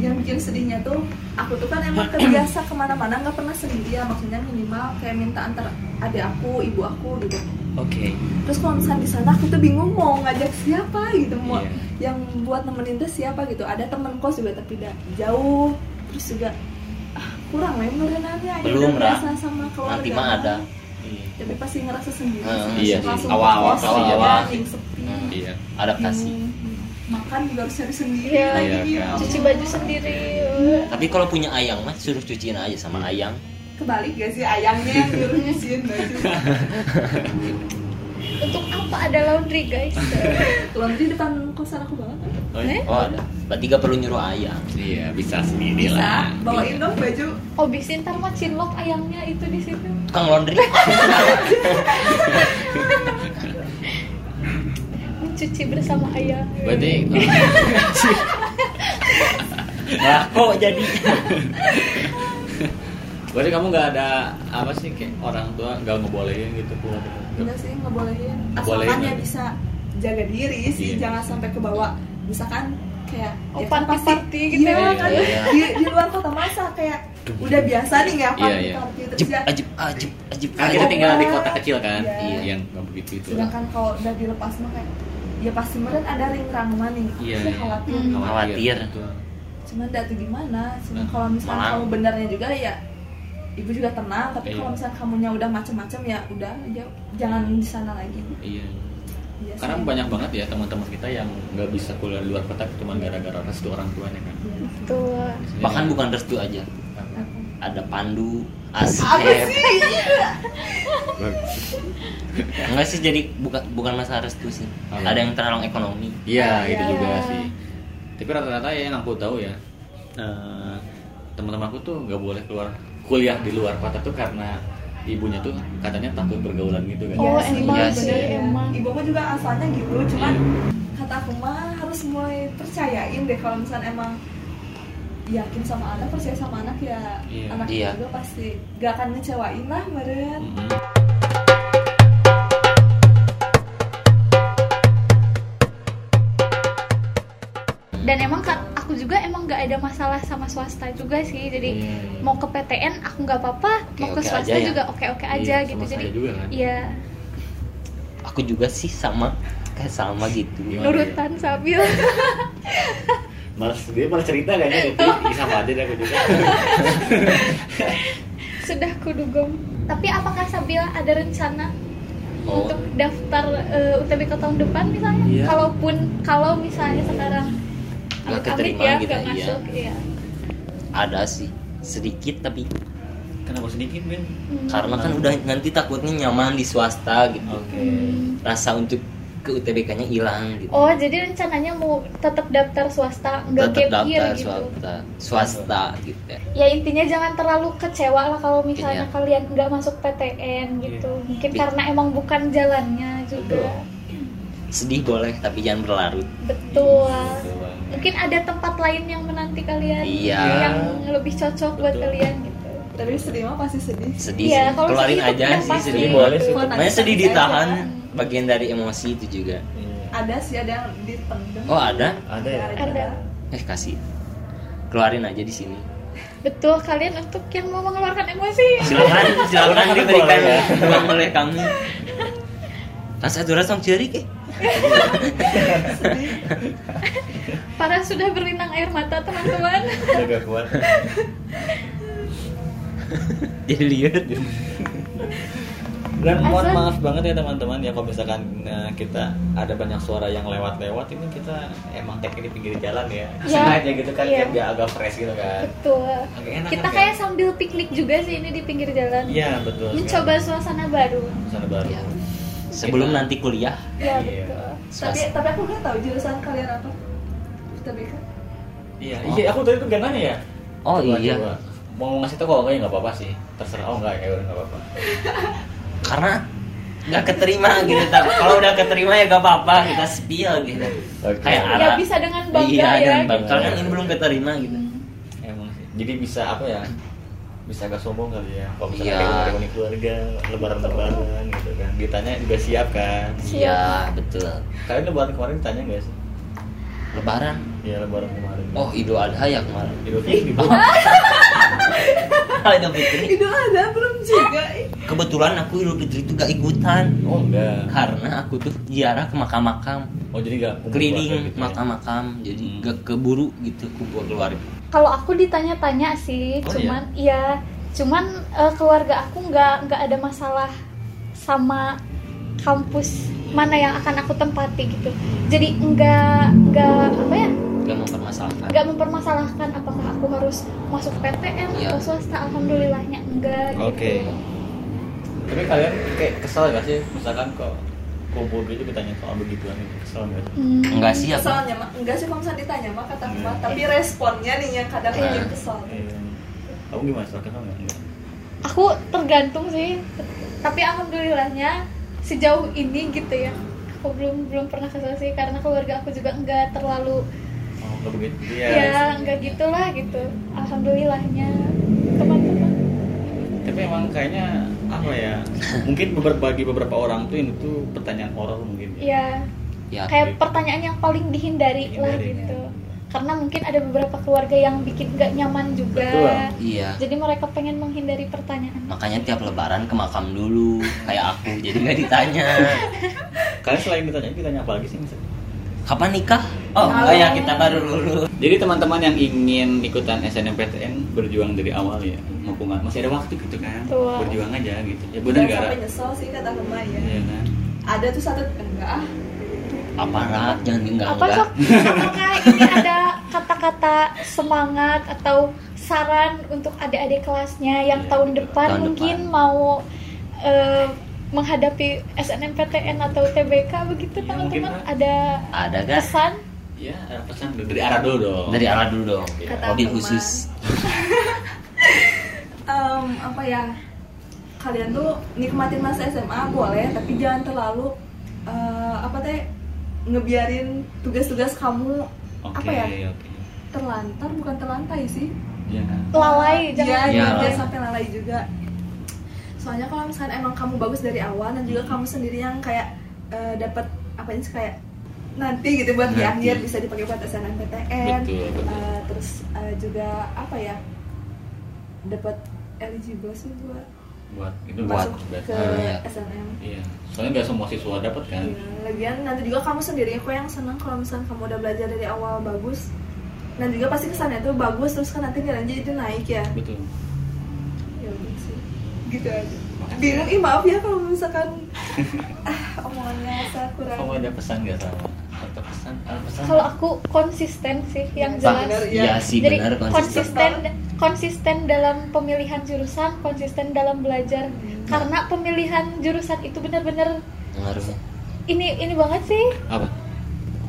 Speaker 3: Hmm,
Speaker 4: yang bikin sedihnya tuh aku tuh kan emang terbiasa ke mana-mana nggak pernah sendiri ya maksudnya minimal kayak minta antar adik aku ibu aku gitu
Speaker 2: Oke.
Speaker 4: terus kalau misalnya di sana aku tuh bingung mau ngajak siapa gitu mau
Speaker 2: Iya.
Speaker 4: yang buat nemenin tuh siapa gitu ada temen kos juga tapi udah jauh terus juga ah, kurang lah merenangnya ya
Speaker 1: Belum,
Speaker 4: biasa sama keluarga
Speaker 1: nanti mah ada
Speaker 2: Iya.
Speaker 4: tapi pasti ngerasa sendiri
Speaker 1: Hmm,
Speaker 4: sih.
Speaker 2: iya. Awal-awal
Speaker 4: kos,
Speaker 1: pasti awal.
Speaker 4: yang sepi
Speaker 1: Hmm.
Speaker 2: Iya.
Speaker 1: adaptasi
Speaker 4: bingung. Makan juga harus cari sendiri
Speaker 3: Iya.
Speaker 4: lagi
Speaker 2: Iya,
Speaker 4: gitu.
Speaker 2: kan.
Speaker 3: cuci baju sendiri.
Speaker 1: Tapi kalau punya ayang mah suruh cuciin aja sama ayang.
Speaker 4: Kebalik gak sih ayangnya? Yang dulu nyuciin baju
Speaker 3: untuk apa ada laundry guys?
Speaker 4: Laundry depan kosan aku banget.
Speaker 2: Oh, iya.
Speaker 3: Eh?
Speaker 1: oh ada. Berarti gak perlu nyuruh ayang.
Speaker 2: Iya, bisa sendiri
Speaker 4: bisa.
Speaker 2: lah.
Speaker 4: bawain dong baju.
Speaker 3: Oh bisa ntar mah cinlok ayamnya itu di situ.
Speaker 1: Kang laundry
Speaker 3: mencuci bersama ayam
Speaker 2: Berarti
Speaker 1: nah kok jadi
Speaker 2: berarti kamu nggak ada apa sih kayak orang tua nggak ngebolehin gitu
Speaker 4: enggak sih nggak bolehin
Speaker 2: Ngebolehin,
Speaker 4: asalkan ya
Speaker 2: kan?
Speaker 4: bisa jaga diri sih
Speaker 2: Iya.
Speaker 4: jangan sampai ke bawah misalkan kayak
Speaker 3: Oh,
Speaker 4: ya kan pasti
Speaker 3: party-party gitu
Speaker 4: iya,
Speaker 3: ya.
Speaker 4: kan
Speaker 1: Iya, iya.
Speaker 4: di, di luar kota masa kayak udah biasa nih nggak
Speaker 2: Iya,
Speaker 4: party
Speaker 2: iya.
Speaker 4: party terus
Speaker 1: ajib
Speaker 4: ya
Speaker 1: ajib ajib ajib
Speaker 2: kan kita tinggal di kota kecil kan
Speaker 4: Iya.
Speaker 2: yang nggak begitu itu
Speaker 4: sedangkan kalau udah dilepas mah kayak ya pasti meren ada ring rangma nih
Speaker 2: Iya,
Speaker 4: saya
Speaker 2: iya.
Speaker 4: khawatir
Speaker 3: Hmm.
Speaker 1: Khawatir.
Speaker 2: Betul.
Speaker 4: cuman datu gimana cuman
Speaker 2: Nah,
Speaker 4: kalau misalnya kamu benernya juga ya ibu juga tenang tapi
Speaker 2: Iya.
Speaker 4: kalau misalnya kamunya udah macem-macem ya udah aja jangan di sana lagi
Speaker 2: iya
Speaker 4: Iya
Speaker 2: karena
Speaker 4: sih.
Speaker 2: banyak banget ya teman-teman kita yang nggak bisa kuliah di luar kota cuma gara-gara restu orang tuanya kan
Speaker 4: Iya.
Speaker 3: Tuh.
Speaker 1: bahkan bukan restu aja
Speaker 4: Apa?
Speaker 1: Ada pandu
Speaker 4: sih
Speaker 1: enggak sih jadi bukan bukan masalah restu sih
Speaker 2: Apa?
Speaker 1: ada yang terhalang ekonomi
Speaker 2: Iya, itu
Speaker 3: Iya.
Speaker 2: juga sih. Tapi rata-rata ya yang aku tahu ya, eh, teman-teman aku tuh nggak boleh keluar kuliah di luar kota tuh karena ibunya tuh katanya takut pergaulan gitu kan.
Speaker 3: Oh,
Speaker 4: sih,
Speaker 3: emang
Speaker 1: Iya
Speaker 3: sih,
Speaker 1: sih.
Speaker 3: emang.
Speaker 4: ibu mah juga asalnya gitu cuman kata aku mah harus mulai percayain deh kalau misalnya emang yakin sama anak percaya sama anak ya
Speaker 2: Iya.
Speaker 4: anak
Speaker 1: Iya.
Speaker 4: juga pasti gak akan ngecewain lah meren
Speaker 2: Mm-mm.
Speaker 3: Dan emang kan aku juga emang nggak ada masalah sama swasta juga sih. Jadi
Speaker 2: Iya.
Speaker 3: mau ke PTN aku nggak apa-apa, mau ke swasta
Speaker 1: aja ya.
Speaker 3: juga oke-oke aja
Speaker 2: Iya,
Speaker 3: gitu.
Speaker 2: sama
Speaker 3: Jadi
Speaker 2: saya juga kan.
Speaker 3: iya
Speaker 1: aku juga sih sama kayak sama gitu
Speaker 3: nurutan sambil
Speaker 2: Malas dia malah cerita kayaknya itu Ih, sama aja deh aku juga.
Speaker 3: sudah kudugem. Tapi apakah Sabila ada rencana
Speaker 1: Oh.
Speaker 3: untuk daftar eh, UTBK tahun depan misalnya?
Speaker 2: Iya.
Speaker 3: Kalaupun kalau misalnya sekarang
Speaker 1: Nggak keterima
Speaker 3: ya
Speaker 1: gitu,
Speaker 3: nggak
Speaker 1: iya.
Speaker 3: masuk, iya.
Speaker 1: ada sih sedikit tapi
Speaker 2: Kenapa sedikit Ben?
Speaker 3: Hmm.
Speaker 1: karena kan udah nanti takutnya nyaman di swasta gitu
Speaker 2: Oke.
Speaker 3: Hmm.
Speaker 1: rasa untuk ke UTBK-nya hilang gitu
Speaker 3: Oh, jadi rencananya mau tetap daftar swasta, nggak
Speaker 1: tetap
Speaker 3: gap year
Speaker 1: daftar
Speaker 3: gitu.
Speaker 1: swasta swasta gitu ya
Speaker 3: Ya intinya jangan terlalu kecewa lah kalau misalnya
Speaker 1: Iya.
Speaker 3: kalian nggak masuk PTN gitu. Mungkin
Speaker 1: Iya.
Speaker 3: karena emang bukan jalannya juga.
Speaker 1: sedih boleh tapi jangan berlarut
Speaker 3: Betul.
Speaker 2: Betul banget.
Speaker 3: Mungkin ada tempat lain yang menanti kalian
Speaker 1: Iya.
Speaker 3: yang lebih cocok buat
Speaker 2: Betul.
Speaker 3: kalian gitu.
Speaker 4: tapi sedih mah pasti sedih
Speaker 1: sedih
Speaker 3: Iya,
Speaker 1: sih.
Speaker 3: kalau
Speaker 1: keluarin
Speaker 3: sedih itu
Speaker 1: aja sih
Speaker 3: pasti
Speaker 1: sedih
Speaker 3: gitu.
Speaker 1: boleh sih
Speaker 4: Kalau
Speaker 1: makanya sedih
Speaker 4: nangis-nangis
Speaker 1: ditahan
Speaker 4: aja.
Speaker 1: Bagian dari emosi itu juga
Speaker 2: Iya.
Speaker 4: ada sih ada yang dipendem
Speaker 1: oh ada
Speaker 2: Ada ya?
Speaker 3: Ada.
Speaker 1: eh kasih keluarin aja di sini
Speaker 3: Betul kalian untuk yang mau mengeluarkan emosi.
Speaker 1: silakan silakan diberikan
Speaker 2: ya.
Speaker 1: ruang oleh kami rasa tuh rasa cerik eh
Speaker 3: Para sudah berlinang air mata teman-teman.
Speaker 2: Udah kuat.
Speaker 1: jadi lihat
Speaker 2: Dan mohon maaf banget ya teman-teman ya kalau misalkan eh, kita ada banyak suara yang lewat-lewat ini kita emang take di pinggir jalan ya.
Speaker 3: Iya.
Speaker 2: Sengaja gitu kan
Speaker 3: Iya.
Speaker 2: biar agak fresh gitu kan.
Speaker 3: Betul.
Speaker 2: Agak enak
Speaker 3: Kita
Speaker 2: kan,
Speaker 3: kayak sambil piknik juga sih ini di pinggir jalan.
Speaker 2: Iya betul.
Speaker 3: Mencoba suasana baru.
Speaker 2: sana baru.
Speaker 1: Iya. sebelum
Speaker 2: Kita-
Speaker 1: nanti kuliah
Speaker 3: Ya
Speaker 2: Iya.
Speaker 3: betul.
Speaker 4: tapi tapi aku nggak tahu jurusan kalian apa UTBK
Speaker 2: Iya, iya aku tadi tuh gak nanya ya.
Speaker 1: Oh,
Speaker 2: Coba,
Speaker 1: iya.
Speaker 2: coba. Mau ngasih tau kalau enggak ya nggak apa-apa sih. Terserah. Oh enggak ya udah nggak apa-apa.
Speaker 1: karena nggak keterima gitu kalau udah keterima ya gak apa-apa kita spill gitu
Speaker 2: Oke.
Speaker 1: kayak
Speaker 3: Ya
Speaker 1: Arab
Speaker 3: bisa dengan bangga
Speaker 1: iya
Speaker 3: ya.
Speaker 1: dan
Speaker 3: gitu.
Speaker 1: bangga Kalau kan ini belum keterima gitu
Speaker 2: Emang sih. Jadi bisa apa ya? Bisa agak sombong kali ya. Kalau misalnya
Speaker 1: Iya.
Speaker 2: kayak reuni keluarga, lebaran-lebaran gitu kan. Ditanya juga siap kan.
Speaker 3: Siap.
Speaker 1: iya betul
Speaker 2: Kalian lebaran kemarin ditanya nggak sih?
Speaker 1: Lebaran
Speaker 2: Iya lebaran kemarin.
Speaker 1: oh idul adha ya kemarin
Speaker 2: Idul Fitri.
Speaker 1: Idul fitri
Speaker 4: itu ada belum juga
Speaker 1: kebetulan aku idul fitri itu gak ikutan
Speaker 2: Oh enggak.
Speaker 1: karena aku tuh ziarah ke makam-makam
Speaker 2: Oh jadi enggak kumpul
Speaker 1: keliling
Speaker 2: gitu ya?
Speaker 1: makam-makam jadi
Speaker 2: Hmm.
Speaker 1: gak keburu gitu kumpul keluarga
Speaker 3: Kalau aku ditanya-tanya sih,
Speaker 2: Oh,
Speaker 3: cuman iya, cuman eh, keluarga aku nggak nggak ada masalah sama kampus mana yang akan aku tempati gitu. Jadi nggak nggak apa ya?
Speaker 1: gak mempermasalahkan
Speaker 3: nggak mempermasalahkan apakah aku harus masuk PTN
Speaker 1: Iya.
Speaker 3: atau swasta alhamdulillahnya enggak
Speaker 2: Oke.
Speaker 3: gitu
Speaker 2: Tapi kalian kayak kesel gak sih misalkan kok kumpul gitu ditanya soal begituan itu kesel gak sih?
Speaker 3: Hmm,
Speaker 1: enggak sih
Speaker 4: kesalnya mah enggak sih kalau misalnya ditanya mah kata mah
Speaker 2: Hmm.
Speaker 4: tapi responnya nih yang kadang
Speaker 1: Iya.
Speaker 4: bikin kesal
Speaker 2: Iya. Kamu gimana? Kesel kesel nggak? Enggak.
Speaker 3: aku tergantung sih tapi alhamdulillahnya sejauh ini gitu ya aku belum belum pernah kesel sih karena keluarga aku juga enggak terlalu
Speaker 2: Oh nggak begitu. Iya.
Speaker 3: ya enggak gitulah gitu alhamdulillahnya teman-teman
Speaker 2: Tapi emang kayaknya apa ya? Mungkin beberapa bagi beberapa orang tuh ini tuh pertanyaan horor mungkin.
Speaker 3: ya
Speaker 1: ya
Speaker 3: kayak pertanyaan yang paling dihindari lah gitu karena mungkin ada beberapa keluarga yang bikin nggak nyaman juga
Speaker 2: Betul.
Speaker 1: iya
Speaker 3: jadi mereka pengen menghindari pertanyaan
Speaker 1: makanya tiap lebaran ke makam dulu kayak aku jadi nggak ditanya
Speaker 2: Kalian selain ditanya, ditanya apa lagi sih misalnya?
Speaker 1: kapan nikah Oh, oh ya kita baru lulus.
Speaker 2: Jadi teman-teman yang ingin ikutan SNMPTN berjuang dari awal ya, mumpung nggak- masih ada waktu gitu kan,
Speaker 3: Betul.
Speaker 2: berjuang aja gitu. Ya benar gara.
Speaker 4: sampai nyesel sih kata Hema ya
Speaker 2: Iya kan.
Speaker 4: ada tuh satu enggak ah
Speaker 1: Aparat jangan enggak
Speaker 3: apa
Speaker 1: enggak.
Speaker 3: sok apakah ini ada kata-kata semangat atau saran untuk adik-adik kelasnya yang
Speaker 2: Iya,
Speaker 3: tahun depan
Speaker 1: Tahun
Speaker 3: mungkin
Speaker 1: depan.
Speaker 3: mau eh, menghadapi SNMPTN atau TBK begitu
Speaker 2: Iya,
Speaker 3: teman-teman ada
Speaker 1: Ada gak?
Speaker 3: pesan
Speaker 2: Ya, ada pesan dari arah dulu dong.
Speaker 1: Dari arah dulu dong. Mobil
Speaker 4: teman.
Speaker 1: khusus.
Speaker 4: Em, apa ya kalian tuh nikmatin masa SMA boleh tapi jangan terlalu eh, apa teh ngebiarin tugas-tugas kamu
Speaker 2: Oke,
Speaker 4: apa ya
Speaker 2: oke.
Speaker 4: terlantar bukan terlantai sih
Speaker 2: Iya kan.
Speaker 3: lalai
Speaker 4: Iya,
Speaker 3: jangan
Speaker 4: jangan
Speaker 1: lalai.
Speaker 4: sampai lalai juga. Soalnya kalau misalnya emang kamu bagus dari awal dan juga kamu sendiri yang kayak eh, dapat apa ini sih, kayak nanti gitu buat di akhir bisa dipakai buat SNMPTN.
Speaker 2: Betul, betul.
Speaker 4: Eh, terus eh, juga apa ya? dapat eligible sih buat
Speaker 2: Buat itu
Speaker 1: Buat.
Speaker 4: masuk
Speaker 2: buat-
Speaker 4: ke
Speaker 1: Eh, iya.
Speaker 4: SNM.
Speaker 2: Iya. Soalnya nggak semua siswa dapat kan.
Speaker 4: Iya, lagian nanti juga kamu sendiri kok yang senang kalau misalnya kamu udah belajar dari awal bagus dan juga pasti kesannya tuh bagus terus kan nanti nilainya itu naik ya
Speaker 2: Betul.
Speaker 4: ya udah sih gitu aja bingung ih maaf ya kalau misalkan ah omongannya saya kurang
Speaker 2: Kamu ada pesan nggak sama? Atau pesan? Ada pesan?
Speaker 3: kalau aku konsisten sih yang jelas
Speaker 4: benar,
Speaker 1: Iya sih
Speaker 3: jadi
Speaker 1: benar konsisten.
Speaker 3: konsisten konsisten dalam pemilihan jurusan konsisten dalam belajar karena pemilihan jurusan itu benar-benar ini ini banget sih
Speaker 2: Apa?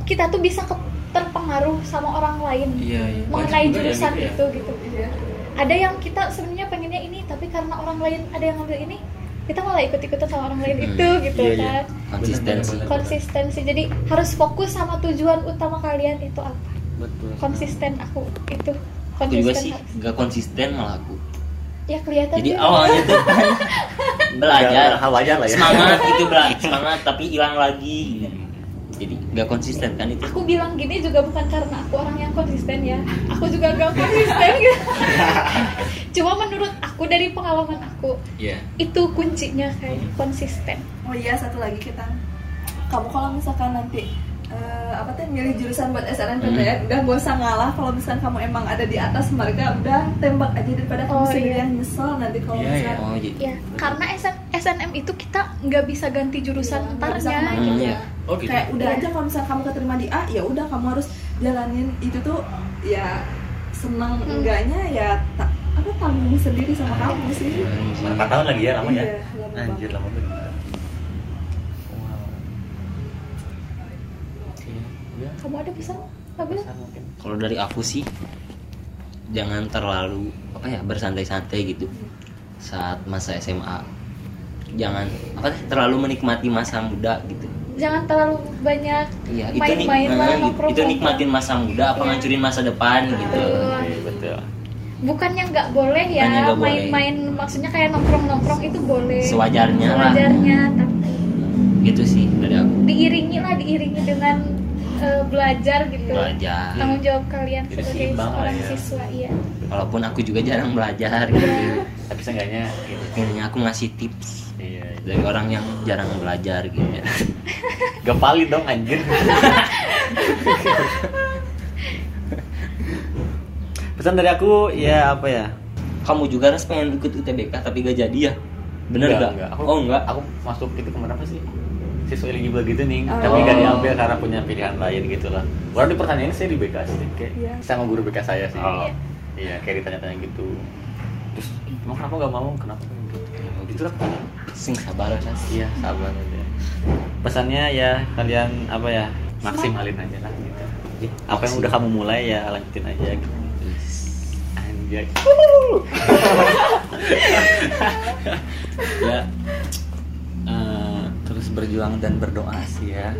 Speaker 3: kita tuh bisa ke- terpengaruh sama orang lain
Speaker 2: Iya, iya.
Speaker 3: mengenai
Speaker 2: Banyak juga
Speaker 3: jurusan
Speaker 2: ya.
Speaker 3: itu gitu
Speaker 4: Iya.
Speaker 3: ada yang kita sebenarnya pengennya ini tapi karena orang lain ada yang ngambil ini kita malah ikut-ikutan sama orang lain
Speaker 1: Hmm.
Speaker 3: itu gitu
Speaker 2: Iya, iya.
Speaker 3: kan
Speaker 1: Konsistensi.
Speaker 3: Konsistensi jadi harus fokus sama tujuan utama kalian itu apa
Speaker 2: Betul.
Speaker 3: konsisten aku itu
Speaker 1: Aku juga sih nggak konsisten malah aku.
Speaker 3: ya kelihatan
Speaker 1: Jadi
Speaker 3: sih.
Speaker 1: awalnya tuh kan belajar
Speaker 2: hal wajar lah ya.
Speaker 1: semangat itu belajar semangat tapi hilang lagi. Jadi nggak konsisten kan itu.
Speaker 3: aku bilang gini juga bukan karena aku orang yang konsisten ya aku juga gak konsisten gitu cuma menurut aku dari pengalaman aku
Speaker 2: Iya.
Speaker 3: itu kuncinya kayak konsisten
Speaker 4: oh iya satu lagi kita kamu kalau misalkan nanti eh, apa tuh milih jurusan buat SNMPTN udah gak usah ngalah kalau misalkan kamu emang ada di atas mereka udah tembak aja daripada kamu
Speaker 3: Oh,
Speaker 4: sendiri
Speaker 3: iya.
Speaker 4: yang nyesel nanti kalau
Speaker 2: Iya,
Speaker 4: misalkan
Speaker 1: Oh jadi.
Speaker 3: ya karena SN, SNM itu kita nggak bisa ganti jurusan
Speaker 4: bisa
Speaker 3: entarnya
Speaker 1: Hmm,
Speaker 4: aja.
Speaker 1: iya.
Speaker 2: Oh gitu.
Speaker 4: kayak udah
Speaker 3: Iya.
Speaker 4: aja kalau misalnya kamu keterima di A ya udah kamu harus jalanin itu tuh ya senang
Speaker 3: Hmm.
Speaker 4: enggaknya ya tak apa tanggung sendiri sama kamu sih
Speaker 2: Mana empat tahun lagi ya lama ya?
Speaker 4: Iya, lama
Speaker 2: Anjir
Speaker 4: banget.
Speaker 2: lama bener. Wow. Oke, udah.
Speaker 3: Kamu ada pesan
Speaker 2: mungkin.
Speaker 1: Kalau dari aku sih jangan terlalu apa ya bersantai-santai gitu saat masa SMA. Jangan apa sih terlalu menikmati masa muda gitu.
Speaker 3: jangan terlalu banyak
Speaker 1: Iya, itu nik-
Speaker 3: main-main lah
Speaker 1: nah, itu nikmatin masa muda apa
Speaker 3: Iya.
Speaker 1: ngancurin masa depan gitu.
Speaker 3: Betul.
Speaker 2: Oke, betul.
Speaker 3: bukannya nggak boleh ya main-main maksudnya kayak nongkrong-nongkrong itu boleh
Speaker 1: Sewajarnya lah.
Speaker 3: sewajarnya tapi
Speaker 1: Gitu sih dari aku.
Speaker 3: diiringi lah diiringi dengan eh, belajar gitu
Speaker 1: Belajar.
Speaker 3: tanggung jawab kalian
Speaker 2: Jadi
Speaker 3: sebagai seorang
Speaker 2: ya.
Speaker 3: siswa iya
Speaker 1: Walaupun aku juga jarang belajar gitu.
Speaker 2: Tapi seenggaknya gitu.
Speaker 1: Aku ngasih tips
Speaker 2: Iya.
Speaker 1: dari orang yang jarang belajar gitu.
Speaker 2: Gak valid dong anjir. Pesan dari aku ya apa ya?
Speaker 1: Kamu juga harus pengen ikut UTBK tapi gak jadi ya? Bener
Speaker 2: Enggak,
Speaker 1: gak?
Speaker 2: Aku,
Speaker 1: Oh enggak.
Speaker 2: Aku masuk itu ke mana apa sih? Siswa eligible gitu nih,
Speaker 4: Oh.
Speaker 2: tapi gak diambil karena punya pilihan lain gitu lah. Orang di pertanyaan saya di BK sih, kayak
Speaker 4: Iya.
Speaker 2: sama guru BK saya sih.
Speaker 1: Oh.
Speaker 2: Iya, kayak ditanya-tanya gitu. Terus, emang kenapa gak mau? Kenapa gitu? Gitu lah.
Speaker 1: Sing sabar kan.
Speaker 2: Iya, sabar aja. Pesannya ya kalian apa ya maksimalin aja lah gitu. Apa yang udah kamu mulai ya lanjutin aja gitu. Anjay. ya terus berjuang dan berdoa sih ya.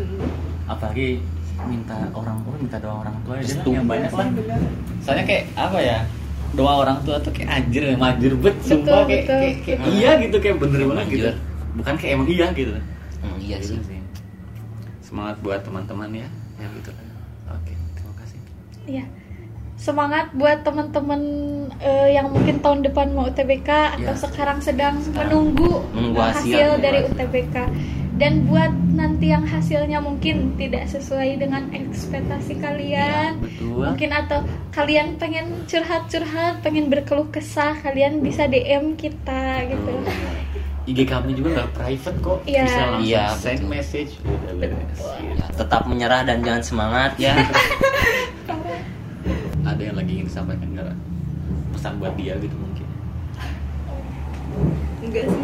Speaker 2: Apalagi minta orang tua, minta doa orang tua
Speaker 1: Restu.
Speaker 2: yang banyak lah.
Speaker 4: benar
Speaker 2: Soalnya kayak apa ya? Doa orang tua tuh kayak anjir, manjir bet,
Speaker 3: Betul,
Speaker 2: sumpah kayak,
Speaker 3: betul,
Speaker 2: kayak, kayak
Speaker 1: betul.
Speaker 2: iya gitu kayak bener banget gitu. Bukan kayak emang iya gitu.
Speaker 1: Emang iya
Speaker 2: Gitu
Speaker 1: sih.
Speaker 2: Semangat buat teman-teman ya. Ya gitu. Oke, terima kasih.
Speaker 3: Iya. Semangat buat teman-teman eh, yang mungkin tahun depan mau UTBK atau
Speaker 2: Ya.
Speaker 3: sekarang sedang
Speaker 2: Sekarang
Speaker 3: menunggu,
Speaker 1: menunggu
Speaker 3: hasil,
Speaker 1: hasil.
Speaker 3: dari UTBK. Dan buat nanti yang hasilnya mungkin tidak sesuai dengan ekspektasi kalian.
Speaker 2: Betul.
Speaker 3: Mungkin atau kalian pengen curhat-curhat pengen berkeluh kesah kalian bisa DM kita gitu.
Speaker 2: IG kami juga nggak private kok.
Speaker 3: Iya.
Speaker 2: bisa langsung
Speaker 1: Iya,
Speaker 2: send
Speaker 1: betul.
Speaker 2: message. Udah beres
Speaker 1: Ya, tetap menyerah dan jangan semangat ya.
Speaker 2: Ada yang lagi ingin disampaikan nggak? Pesan buat dia gitu mungkin.
Speaker 4: Enggak sih.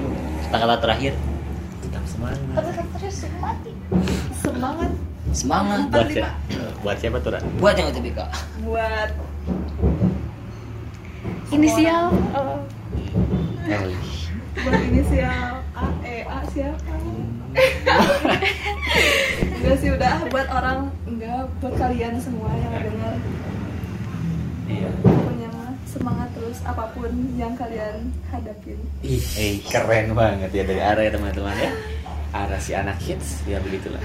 Speaker 1: Kata-kata terakhir
Speaker 2: tetap semangat.
Speaker 3: Terus mati
Speaker 4: semangat.
Speaker 1: Semangat.
Speaker 2: Buat siapa? Buat siapa tuh Ran?
Speaker 1: buat yang UTBK
Speaker 4: buat
Speaker 3: inisial oh,
Speaker 4: buat inisial A E A siapa? Enggak sih udah. Buat orang enggak. Buat kalian semua yang dengar.
Speaker 2: Iya
Speaker 4: semangat terus apa pun yang kalian hadapin
Speaker 2: Ih, eh, keren banget ya dari arah ya teman-teman ya. Arah si anak hits ya begitulah.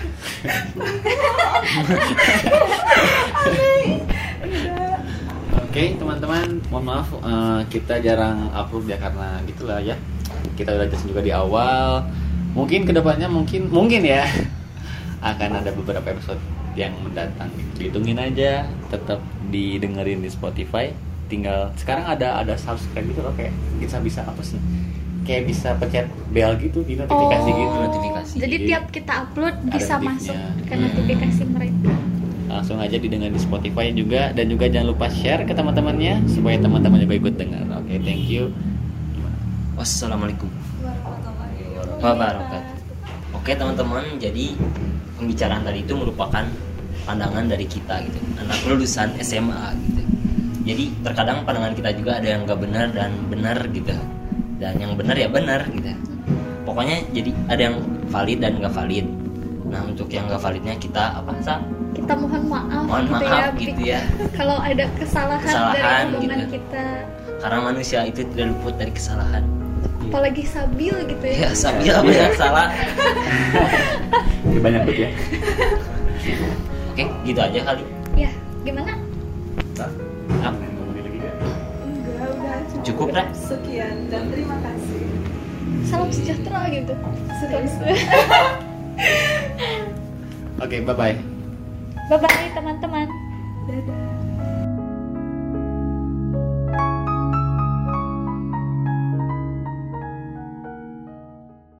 Speaker 2: Oke teman-teman, mohon maaf eh, kita jarang upload ya karena gitulah ya. Kita udah jelasin juga di awal. Mungkin ke depannya mungkin mungkin ya akan ada beberapa episode yang mendatang. Hitungin aja, tetap didengerin di Spotify. Tinggal sekarang ada ada subscribe gitu loh kayak bisa bisa apa sih? Kayak bisa pencet bell gitu di notifikasi
Speaker 3: Oh.
Speaker 2: gitu.
Speaker 1: notifikasi
Speaker 3: jadi tiap kita upload
Speaker 2: Ada
Speaker 3: bisa masuk ke
Speaker 1: Hmm.
Speaker 3: notifikasi mereka
Speaker 2: langsung aja didengar di Spotify juga dan juga jangan lupa share ke teman-temannya supaya teman-teman juga ikut dengar. Oke, thank you.
Speaker 1: wassalamualaikum
Speaker 4: warahmatullahi
Speaker 1: wabarakatuh oke teman-teman jadi pembicaraan tadi itu merupakan pandangan dari kita gitu anak lulusan SMA gitu jadi terkadang pandangan kita juga ada yang nggak benar dan benar gitu. Dan yang benar ya benar gitu. Pokoknya jadi ada yang valid dan nggak valid. Nah untuk yang nggak validnya kita apa sah
Speaker 3: kita mohon maaf
Speaker 1: mohon
Speaker 3: gitu
Speaker 1: maaf
Speaker 3: ya,
Speaker 1: gitu ya.
Speaker 3: Kalau ada kesalahan,
Speaker 1: Kesalahan
Speaker 3: dari
Speaker 1: gitu.
Speaker 3: kita.
Speaker 1: Karena manusia itu tidak luput dari kesalahan.
Speaker 3: Apalagi sabil gitu ya.
Speaker 1: Ya sabila banyak salah?
Speaker 2: Ini banyak ya.
Speaker 1: oke gitu aja kali.
Speaker 3: Ya gimana?
Speaker 1: Apa? Cukup, Ra?
Speaker 4: sekian dan terima kasih
Speaker 3: salam sejahtera gitu
Speaker 4: Serius.
Speaker 2: Oke, bye bye.
Speaker 3: bye bye teman-teman
Speaker 4: dadah